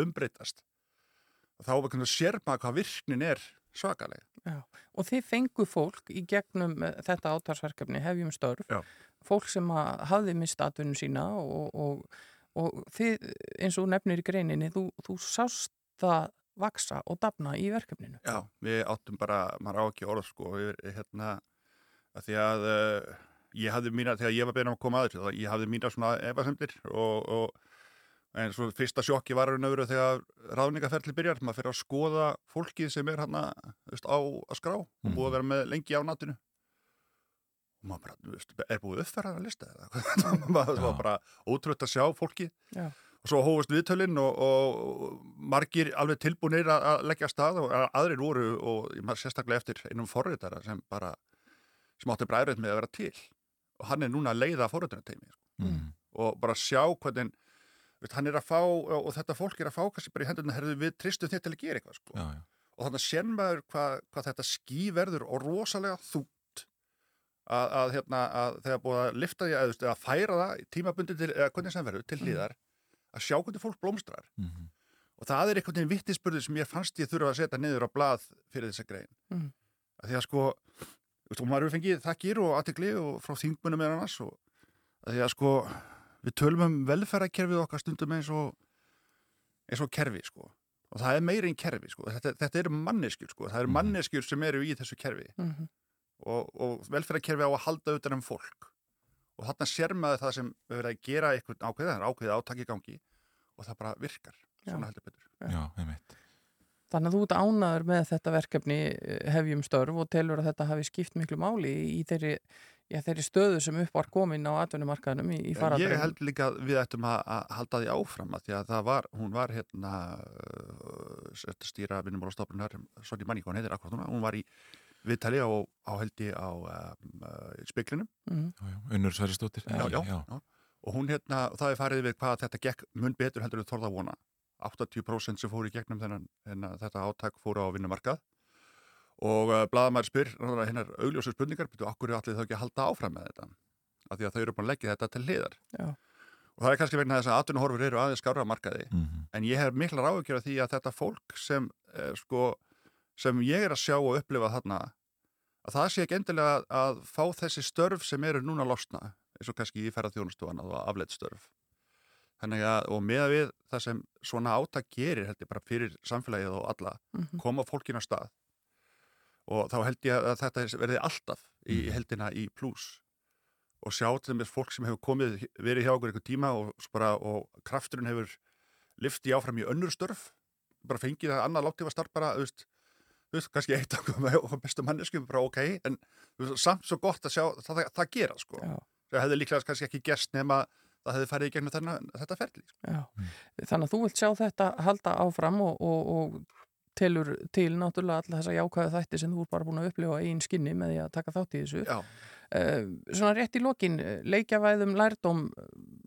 umbreytast þá er sér maður hvað virknin er svakalega Já. Og þið fengu fólk í gegnum eh, þetta átarsverkefni hefjum störf. Já. Fólk sem að hafði mist atvinnum sína og, og, og þið, eins og nefnir í greininni, þú, þú sást það vaksa og dafna í verkefninu. Já, við áttum bara, maður á ekki orð sko, við, hérna, að því að uh, ég hafði mína, þegar ég var beðin um að koma að þá ég hafði mína svona efasemdir og, og en svo fyrsta sjokki var raun og veru þegar ráðningaferli byrjar, maður fyrir að skoða fólkið sem er hann að á að skrá og búið að vera með lengi á natinu. Og maður bara, veist, er búið uppfæraðan að lista eða það var bara ótrútt að sjá fólki Já. og svo hófust viðtölinn og, og margir alveg tilbúinir að, að leggja stað og aðrir voru og maður sérstaklega eftir einum forritara sem bara sem átti bræðröð með að vera til. Og hann er núna að leiða forritunarteimi sko. Mm. og bara sjá hvernig veist, hann er að fá og, og þetta fólk er að fá kannski bara í hendurna herðu við tristum þér til að gera eitthvað sko. Já, já. og þannig að sér maður hvað, hvað þetta ský verður og rosalega þútt að, að, hérna, að þegar búið að lifta því að, að færa það tímabundi til, eða hvernig sem verður til hlýðar að sjá hvernig fólk blómstrar Mhm. og það er einhvern veginn vittispurður sem ég fannst ég þurfa að setja niður á blað fyrir þessa grein Mhm. að því að sko þú veist, og maður hefur fengið þakkir og aðtegli og frá þingmunum með annars og að því að sko við tölum um velferðarkerfið okkar stundum eins og eins og kerfi sko. Og það er meira en kerfi sko. Þetta, þetta eru manneskjur sko, það eru manneskjur sem eru í þessu kerfi. Mhm. og, og velferðarkerfi á að halda utan um fólk. Og þarna sér maður það sem við verðum að gera eitthvað ákveðið, það er ákveðið átaki í gangi og það bara virkar, svona Já. heldur betur. Já, einmitt. Þannig að þú ert ánaður með þetta verkefni eh, hefjum störf og telur að þetta hafi skipt miklu máli í þeirri, já, þeirri stöðu sem upp var komin á atvinnumarkaðinum í, í faraldrinum. Ég held líka að við ættum að, að halda því áfram að því að það var, hún var hérna uh, stýra vinnumálastofnunar Sonja Manni, hvað hún heitir akkurat núna hún var í viðtali á, á heldi á um, uh, speklinum Mhm. Já, já. Unnur Sværistóttir. já, já, já. og hún hérna, það er farið við hvað þetta gekk mun betur heldur við þorða vona 80% sem fóru í gegnum þennan, þennan þetta áttak fóru á vinnumarkað og uh, blaðamæri spyr hennar augljósu spurningar, betur okkur er allir þá ekki að halda áfram með þetta af því að þau eru búin að leggja þetta til hliðar Já. og það er kannski vegna þess að atvinnuhorfur eru aðeins skára á markaði Mhm. en ég hef mikla ráðugjör af því að þetta fólk sem, eh, sko, sem ég er að sjá og upplifa þarna að það sé ekki endilega að, að fá þessi störf sem eru núna losna eins og kannski í ferðarþjónustofan og afleitt störf þannig að og með við það sem svona átak gerir held ég bara fyrir samfélagið og alla Mhm. koma fólkin á stað og þá held ég að þetta verði alltaf í heldina í pluss og sjá til þess fólk sem hefur komið verið hjá okkur einhver tíma og, bara, og krafturinn hefur lifti áfram í önnur störf bara fengið það annað láttífa starf bara, þú veist, þú veist, kannski eitt af bestu manneskjum, bara ok en veist, samt svo gott að sjá það, það, það gera sko, Já. það hefði líklega kannski ekki gerst nema það hefði farið í gegnum þennan, þetta ferli sko. Já. Þannig að þú vilt sjá þetta halda áfram og, og, og telur til náttúrulega alla þessa jákvæðu þætti sem þú er bara búin að upplifa einn skinni með því að taka þátt í þessu. Já. Uh, svona rétt í lokin, eh, leikjavæðum lærdóm, eh,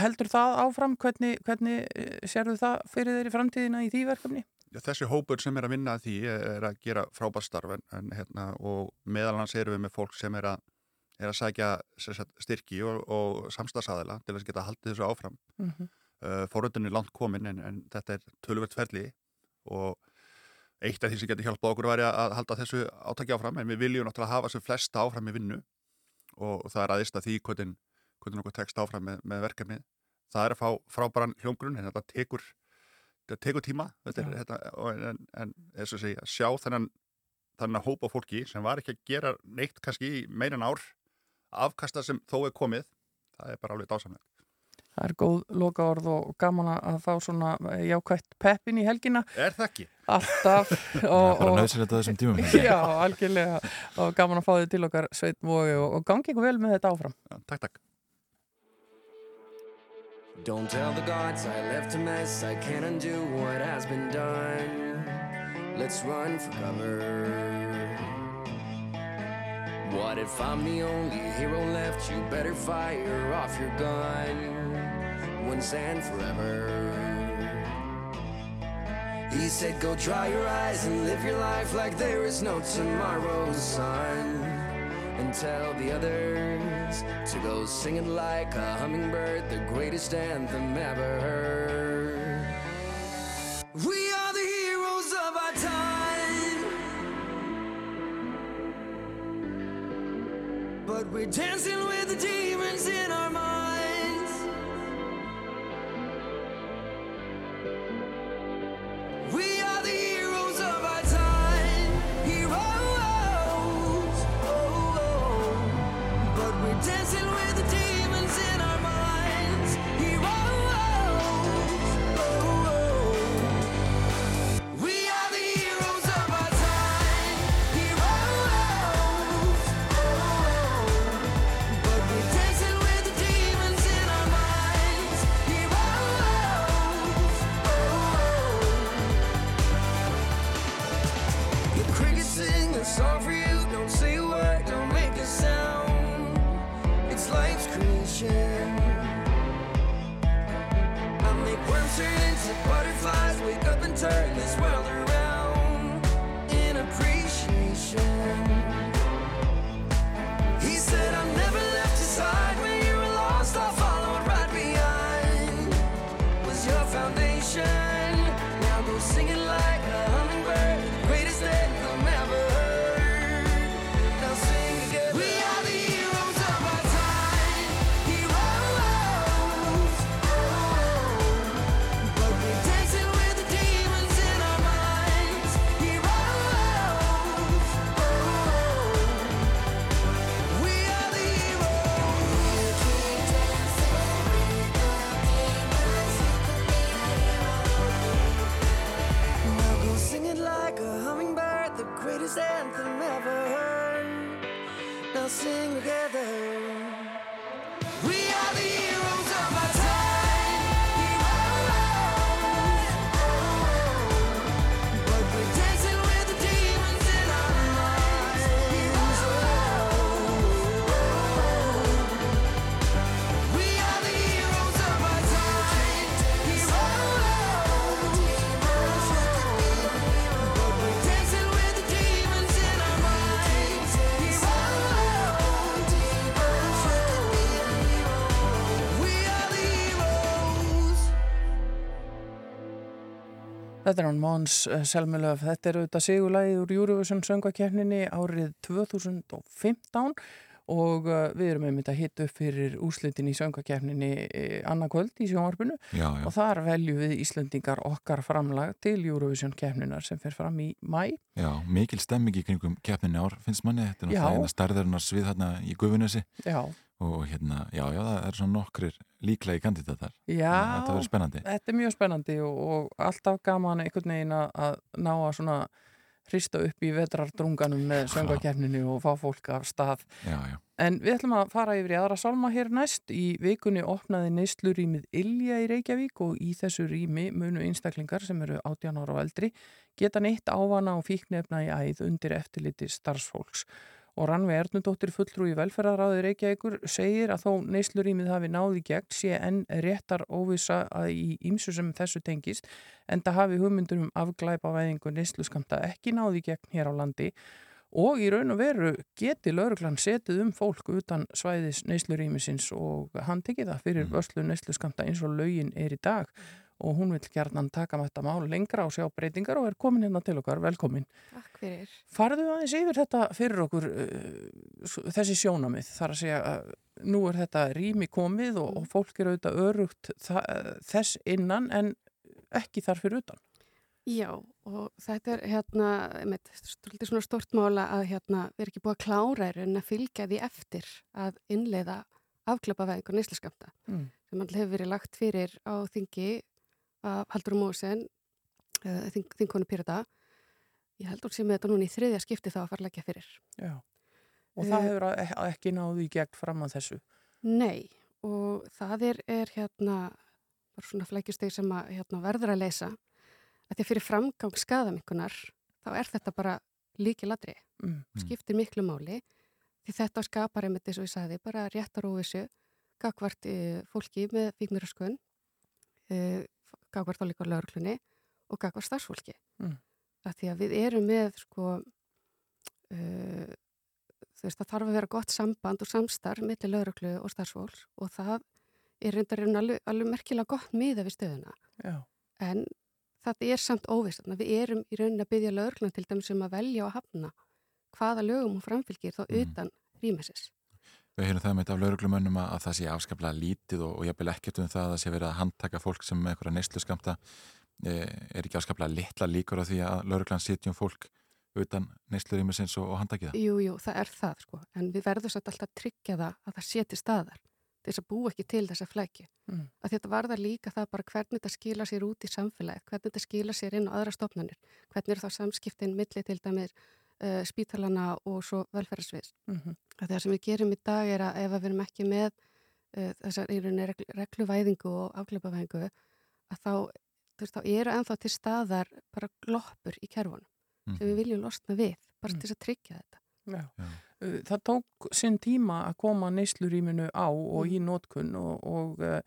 heldur það áfram? Hvernig, hvernig eh, sérðu það fyrir þeir í framtíðina í því verkefni? Já, þessi hópur sem er að vinna að því er að gera frábærstarf en, hérna, og meðal hans erum við með fólk sem er að, er að sækja sagt, styrki og, og samstagsæðila til að geta haldið þessu áfram Mm -hmm. uh, forröndin er langt komin en, en þetta er tölvöld ferli og eitt af því sem getur hjálpað okkur væri að halda þessu átaki áfram en við viljum náttúrulega hafa þessu flesta áfram í vinnu og það er aðeins að því hvernig, hvernig okkur tekst áfram með, með verkefnið. Það er að fá frábæran hljómgrunn en þetta tekur, þetta tekur tíma þetta er, þetta, en, en eins og segja, sjá þennan þannig að hópa fólki sem var ekki að gera neitt kannski í meinan ár afkasta sem þó er komið það er bara alveg dásamlega Það er góð loka orð og gaman að fá svona jákvætt peppin í helgina. Er það ekki? Alltaf. Það er bara nöðsilegt á þessum tímum. Já, algjörlega. Og gaman að fá þið til okkar Sveit Mói og, og gangi ykkur vel með þetta áfram. Já, takk, takk. Don't tell the gods I left a mess. I can't undo what has been done. Let's run for cover. What if I'm the only hero left? You better fire off your gun once and forever. He said, Go dry your eyes and live your life like there is no tomorrow's sun. And tell the others to go singing like a hummingbird, the greatest anthem ever heard. We are the heroes of our time. But we're dancing with the demons in our minds. Er hann Måns Selmelöf. Þetta er auðvitað sigurlægið úr Eurovision söngvakefninni árið 2015 og uh, við erum einmitt að hitta upp fyrir úrslitin í söngvakefninni annarkvöld í sjónvarpinu Já, já. og þar veljum við Íslendingar okkar framlag til Eurovision kefninar sem fer fram í mæ. Já, mikil stemming í kringum keppninni ár finnst manni, þetta er náttúrulega starðarinnar svið hérna í Guðunessi Já. og hérna, já, já, það er svona nokkrir líklegi kandidatar. Já, Þetta verður spennandi. Þetta er mjög spennandi og, og alltaf gaman einhvern veginn að ná að svona hrista upp í vetrardrunganum með söngvakefninu og fá fólk af stað. Já, já. En við ætlum að fara yfir í aðra sálma hér næst. Í vikunni opnaði neyslurímið Ilja í Reykjavík og í þessu rými munu einstaklingar sem eru 18 ára og eldri geta neitt ávana og fíknefna í æð undir eftirliti starfsfólks. Og Rannvei Ernudóttir fulltrúi velferðaráði Reykjavíkur segir að þó neyslurímið hafi náði gegn sé enn réttar óvisa að í ímsu sem þessu tengist en það hafi hugmyndur um afglæpa væðingu neysluskamta ekki náði gegn hér á landi. Og í raun og veru geti lauruglan setið um fólk utan svæðis neyslurímisins og hann tekið það fyrir vörslu neysluskamta eins og laugin er í dag. og hún vil gerðan taka með þetta mál lengra og sjá breytingar og er komin hérna til okkar, velkomin. Takk fyrir. Farðu aðeins yfir þetta fyrir okkur uh, þessi sjónamið þar að segja að nú er þetta rými komið og, og fólk er auðvitað örugt þess innan en ekki þar fyrir utan. Já, og þetta er hérna, einmitt, stoltið svona stort mála að hérna, við erum ekki búið að klára en að fylgja því eftir að innleiða afklöpa veðingur neyslaskamta Mm. sem alltaf hefur verið lagt fyrir á þingi af Haldur Mósen, uh, þing, þingkonu Pyrata. Ég heldur sem þetta núna í þriðja skipti þá að fara að leggja fyrir. Já. Og það Eh, hefur e- ekki náðu í gegn fram að þessu. Nei, og það er, er hérna, bara svona flækjusteg sem að hérna, verður að leysa að því að fyrir framgang skadaminkunar þá er þetta bara líki ladri Mm. skiptir miklu máli því þetta skapar einmitt eins og ég sagði bara réttar óvissu gagvart e, fólki með fíkniröskun e, gagvart þá líka lauruglunni og gagvart starfsfólki. Mm. að því að við erum með sko e, þú veist það þarf að vera gott samband og samstarf millir lauruglu og starfsfólks og það er reyndar raun alveg, alveg merkilega gott miða við stöðuna. Já. en það er samt óvist við erum í raunin að byggja lauruglan til dæmis um að velja og hafna hvaða lögum hún framfylgir þá utan rýmisins Við heyrum það með af lauruglumönnum að, að það sé afskaplega lítið og, og jafnvel ekkert um það að það sé verið að handtaka fólk sem með einhverja neyslu skamta e, er ekki afskaplega litla líkur á því að lauruglan sitjum fólk utan neyslu rýmisins og, og handtaki það. Jú, jú, það er það sko en við verðum satt alltaf að tryggja það að það sé til staðar þess að búa ekki til þessa flækju Mm. að þetta varðar líka það bara hvernig þetta skila sér út í samfélagið, hvernig þetta skila sér inn á aðra stofnanir, hvernig er þá samskiptin milli til dæmis uh, spítalana og svo velferðarsviðs. Mhm. að það sem við gerum í dag er að ef að við erum ekki með uh, þessar í rauninni reglu, regluvæðingu og afglöpavæðingu að þá, veist, þá eru ennþá til staðar bara gloppur í kerfunum sem við viljum losna við, bara til þess að tryggja þetta. Já. Uh, Það tók sinn tíma að koma neysluríminu á og í nótkunn og, og uh,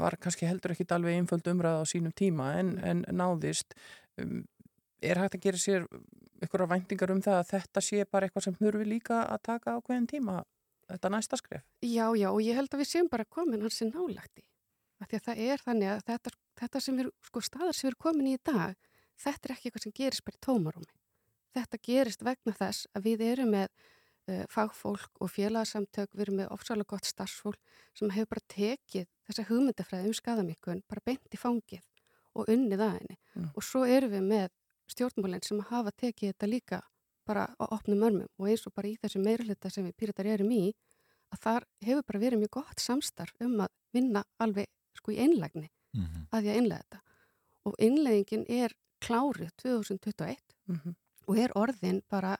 var kannski heldur ekki alveg einföld umræða á sínum tíma en, en náðist. Um, er hægt að gera sér ykkur væntingar um það að þetta sé bara eitthvað sem þurfi líka að taka á hverjum tíma þetta næsta skref? Já, já, og ég held að við séum bara komin hans í að það er þannig að þetta, þetta sem við, sko, staðar sem erum komin í dag, þetta er ekki eitthvað sem gerist bara í tómarúmi. Þetta gerist vegna þess að við erum með uh, fagfólk og félagsamtök, við erum með ofsalega gott starfsfólk sem hefur bara tekið þessa hugmyndafræði um skadamíkun, bara beint í fangið og unnið að henni. Mm. Og svo erum við með stjórnmálinn sem hafa tekið þetta líka bara á opnum örmum og eins og bara í þessu meirulita sem við pýritar erum í að þar hefur bara verið mjög gott samstarf um að vinna alveg sko í einlægni mm -hmm. að ég að innlega þetta og innleggingin er klárið 2021 mm -hmm. og er orðin bara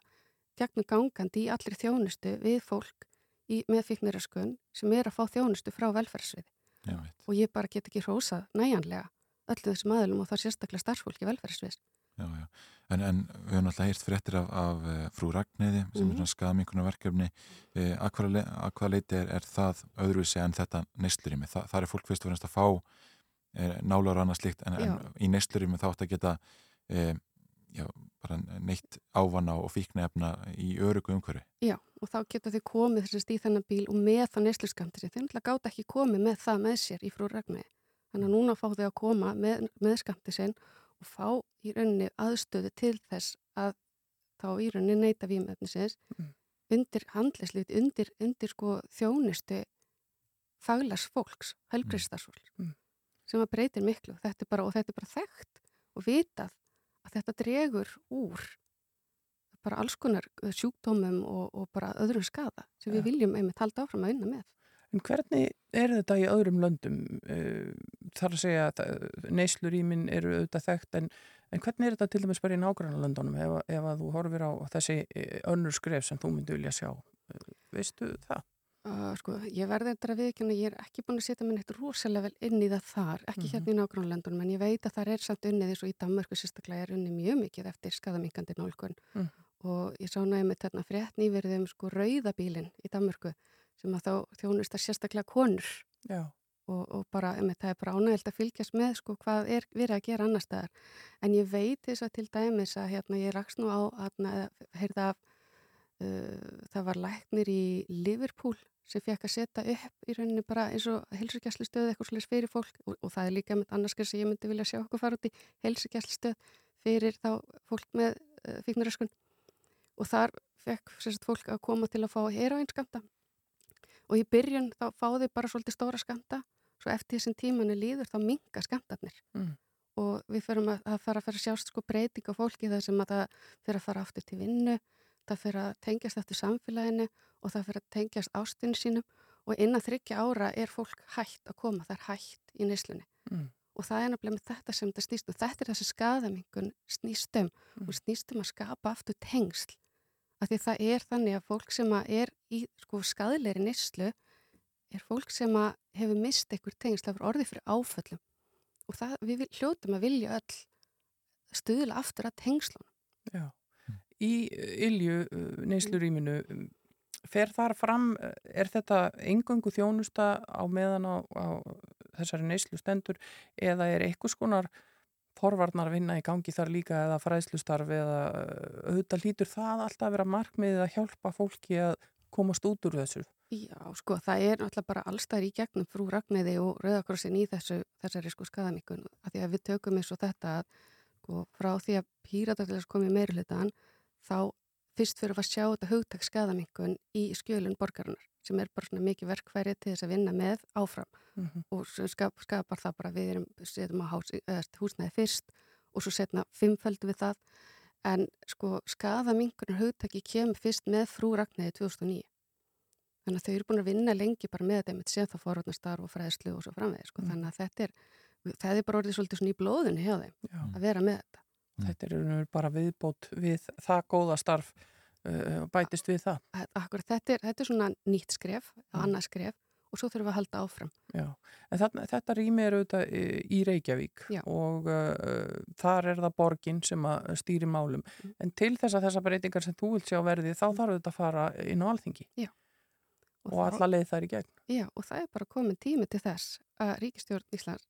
gegnum gangandi í allir þjónustu við fólk í, með fíkniraskunn sem er að fá þjónustu frá velferðsvið og ég bara get ekki hrósað næjanlega öllu þessum aðlum og það er sérstaklega starfsfólki velferðsvið Já, já. En, en við höfum alltaf heyrt fréttir af, af uh, frú Ragnæði sem Mhm. er svona skaðminkunar verkefni uh, að hvaða le hvaða leiti er, er það öðruvísi en þetta neyslurími Þa, það er fólk fyrst og fremst að fá uh, nálar og annað slikt en, en í neyslurími þá átt að geta uh, já, bara neitt ávanna og fíknefna í örugu umhverfi Já, og þá getur þau komið þessast í þennan bíl og með það neysluskamti sem þau náttúrulega gátt ekki komið með það með sér í frú Ragnæði. Þannig að núna fá þau að koma með, með og fá í rauninni aðstöðu til þess að þá í rauninni neyta vímöfnisins Mm. undir handlislít, undir, undir sko þjónustu faglags fólks, helbriðstarfsfólks Mm. sem að breytir miklu þetta bara, og þetta er bara þekkt og vitað að þetta dregur úr bara alls konar sjúkdómum og, og bara öðrum skada sem við viljum einmitt halda áfram að unna með. En hvernig er þetta í öðrum löndum? Uh, þar að segja að neyslurýmin eru auðvitað þekkt en, en hvernig er þetta til dæmis bara í nágranna löndunum ef, ef að þú horfir á þessi eh, önnur skref sem þú myndi vilja sjá? Veistu það? Uh, sko, ég verði þetta að viðkjöna, ég er ekki búin að setja mér neitt rosalega vel inn í það þar, ekki Mhm. hérna í nágrannlöndunum, en ég veit að það er samt unnið eins og í Danmörku sérstaklega er unnið mjög mikið eftir skadamingandi nálgun Mhm. og ég sá næði með þarna frétt nýverðið um sko rauðabílin í Danmörku sem að þá þjónust að sérstaklega konur. Og, og bara, einmitt, það er bara ánægild að fylgjast með sko hvað er verið að gera annar staðar. En ég veit þess að til dæmis að hérna ég rakst nú á að heyrða af uh, það var læknir í Liverpool sem fekk að setja upp í rauninni bara eins og helsugjastlustöð eitthvað svolítið fyrir fólk. Og, og það er líka með annarskar sem ég myndi vilja sjá okkur fara út í helsugjastlustöð fyrir þá fólk með uh, fíknaröskun og þar fekk sérst fólk að koma til að fá heroinskamta og í byrjun þá fáði bara svolítið stóra skamta svo eftir þessum tímanu líður þá minga skamtarnir Mm. og við förum að, að fara að fara að sjást sko breyting á fólki þar sem að það fyrir að fara aftur til vinnu það fyrir að tengjast eftir samfélaginu og það fyrir að tengjast ástinu sínum og innan þryggja ára er fólk hægt að koma, það er hægt í neyslunni Mm. og það er nefnilega með þetta sem þetta snýst og þetta er þessi skadamingun snýst um Mm. og snýst um að skapa aftur tengsl af því það er þannig að fólk sem að er í sko skadleiri neyslu er fólk sem að hefur mist einhver tengsl, það er orðið fyrir áföllum og það, við vil- hljótum að vilja öll stuðla aftur að tengslunum. Já. Í Ilju neyslurýminu fer þar fram, eh, er þetta engöngu þjónusta á meðan á, á þessari neyslu stendur eða er einhvers konar forvarnar vinna í gangi þar líka eða fræðslustarf eða eh, auðvitað hlýtur það alltaf að vera markmiðið að hjálpa fólki að komast út úr þessu? Já, sko, það er náttúrulega bara allstæðir í gegnum frú Ragnæði og Rauðakrossin í þessu, þessari sko skadamikun að því að við tökum eins og þetta að sko, frá því að pírataklega komið meirulutan þá fyrst fyrir að sjá þetta hugtak skadamikun í skjölun borgarinnar sem er bara svona mikið verkfæri til þess að vinna með áfram Mm -hmm. og skap, skapar það bara við erum setjum á húsnæði fyrst og svo setna fimmföldu við það en sko skadaminkunar hugtaki kemur fyrst með frú Ragnæði 2009 þannig að þau eru búin að vinna lengi bara með þetta sem það forvarnastarf og fræðslu og svo framvegir sko. Mm. þannig að þetta er það er bara orðið svolítið svona í blóðinu hjá þeim Já. að vera með þetta Þetta er bara viðbót við það góða starf uh, bætist við það. Akkur, þetta, er, þetta er svona nýtt skref, Mm. annað skref og svo þurfum við að halda áfram Já, en þarna, þetta rými er auðvitað í- í Reykjavík Já. og uh, þar er það borgin sem að stýri málum. Mm. En til þess að þessa breytingar sem þú vilt sjá verði þá þarf auðvitað að fara inn á alþingi. Já, og alla leið þær í gegn. Já, og það er bara komin tími til þess að Ríkistjórn Íslands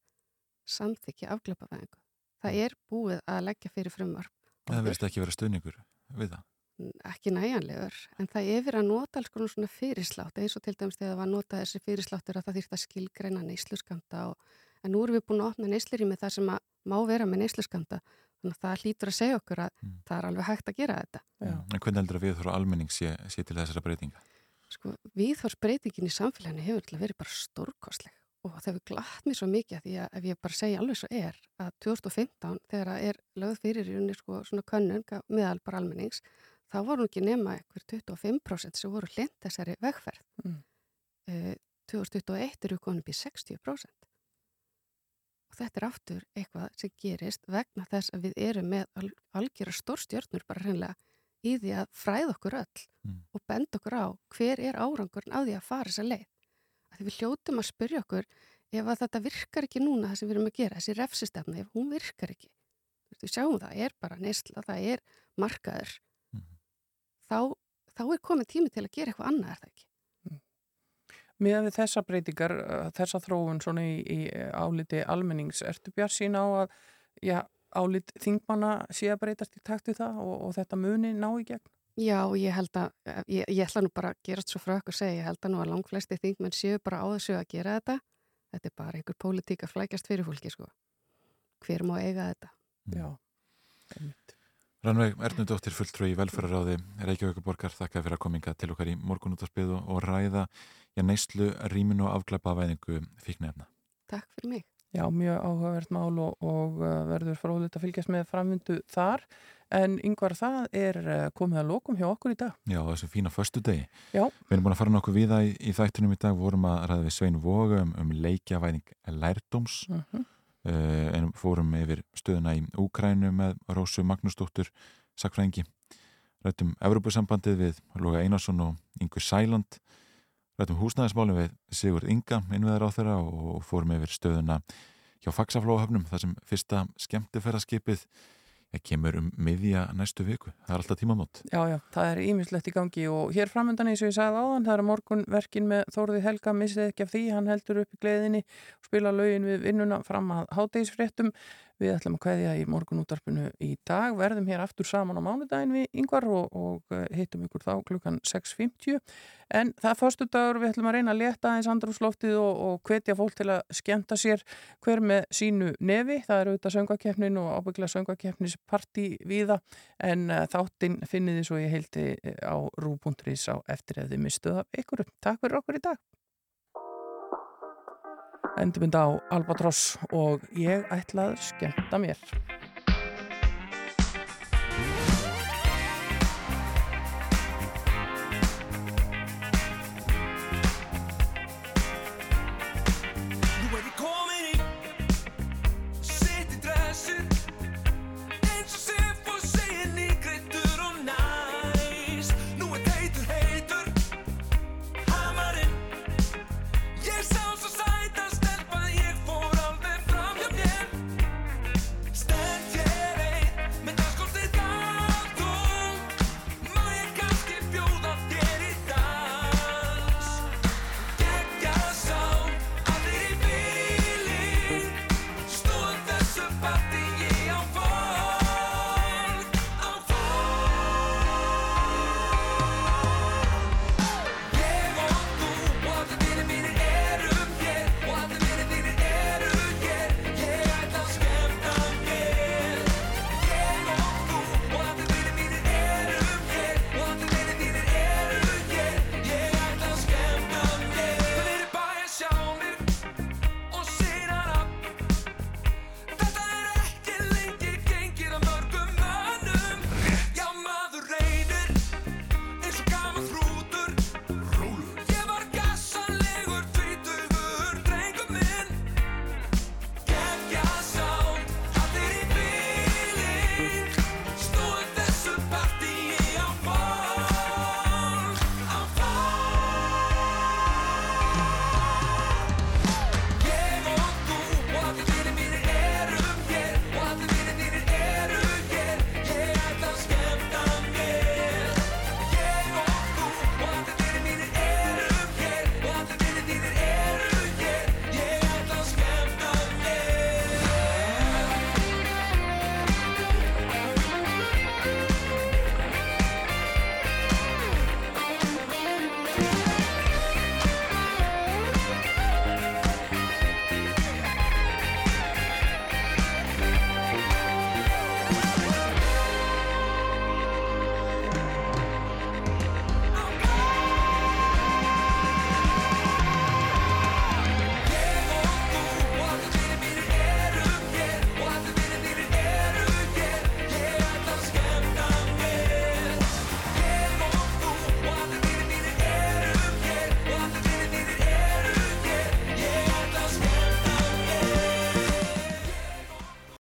samþykja afglöpavæðingu. Það er búið að leggja fyrir frumvarp. Það verðist ekki vera stöðningur við það. Ekki næjanlegur, en það er verið að nota alls konar svona fyrirslátt, eins og til dæmis þegar það var að nota þessi fyrirsláttur að það þýrt að skilgreina neysluskamta og en nú erum við búin að opna neyslur í með það sem að má vera með neysluskamta þannig að það hlýtur að segja okkur að mm. það er alveg hægt að gera þetta. Já. En hvernig heldur að við þurfa almenning sé, sé til þessara breytinga? Sko, viðhórsbreytingin í samfélaginu hefur til að verið bara stórkostleg og það hefur glatt mér svo mikið því að ef ég bara segja alveg svo er að 2015 þegar það er lögð fyrir í unni sko, svona könnun meðal bara almennings þá voru ekki nema ekkur 25% sem voru hlind þessari vegferð. Mm. Uh, 2021 eru konum bí 60% og þetta er aftur eitthvað sem gerist vegna þess að við erum með algjör stórstjörnur bara hreinlega í því að fræða okkur öll mm. og benda okkur á hver er árangurinn á því að fara þessa leið. Því við hljótum að spyrja okkur ef að þetta virkar ekki núna það sem við erum að gera, þessi refsistefna, ef hún virkar ekki, við sjáum það, er bara neysla, það er markaður. Þá, þá er komið tími til að gera eitthvað annað, er það ekki? Miðan við þessa breytingar, uh, þessa þróun svona í, í áliti almennings, ertu bjart sín á að já, álit þingmanna sé að breytast í takt við það og, og þetta muni ná í gegn? Já, ég held að, ég, ég ætla nú bara að gerast svo frá okkur segja, ég held að nú að langt flesti þingmenn séu bara á þessu að gera þetta. Þetta er bara einhver pólitík að flækjast fyrir fólki, sko. Hver má eiga þetta? Já, einmitt. Rannveig Ernudóttir fulltrú í velfæraráði Reykjavíkuborgar, þakka fyrir að kominga til okkar í morgunútarspið og ræða já, neyslu, rýmin og afglæpa væðingu fíknefna. Takk fyrir mig. Já, mjög áhugavert mál og, og uh, verður fróðilegt að fylgjast með framvindu þar en yngvar það er uh, komið að lokum hjá okkur í dag. Já, þessu fína förstu degi. Já. Við erum búin að fara nokkuð viða í, í þættunum í dag, vorum að ræða við Svein Voga um, um leikjavæðing lærdóms uh -huh. Uh, en fórum yfir stöðuna í Úkrænu með Rósu Magnúsdóttur Sakfrængi. Rættum Evropasambandið við Loga Einarsson og Ingur Sæland rættum húsnæðismálum við Sigurd Inga innveðar á þeirra og fórum yfir stöðuna hjá Faxaflóhafnum þar sem fyrsta skemmtifæraskipið kemur um miðja næstu viku. Það er alltaf tímamót. Já, já, það er ímislegt í gangi og hér framöndan eins og ég sagði áðan, það er morgunverkin með Þórði Helga, missið ekki af því, hann heldur upp í gleðinni og spila lögin við vinnuna fram að hátdegisfréttum Við ætlum að kveðja í morgunútarpinu í dag, verðum hér aftur saman á mánudagin við yngvar og, og eh, hittum ykkur þá klukkan 6.50 en það förstu dagur, við ætlum að reyna að leta eins andrúsloftið og, og hvetja fólk til að skemta sér hver með sínu nefi, það eru auðvitað söngakefnin og ábyggla söngakefnisparti viða en uh, þáttinn finnið þið svo ég heilti eh, á rú.is á eftir eða þið mistuða ykkur. Takk fyrir okkur í dag endurmynda á Albatross og ég ætla að skemmta mér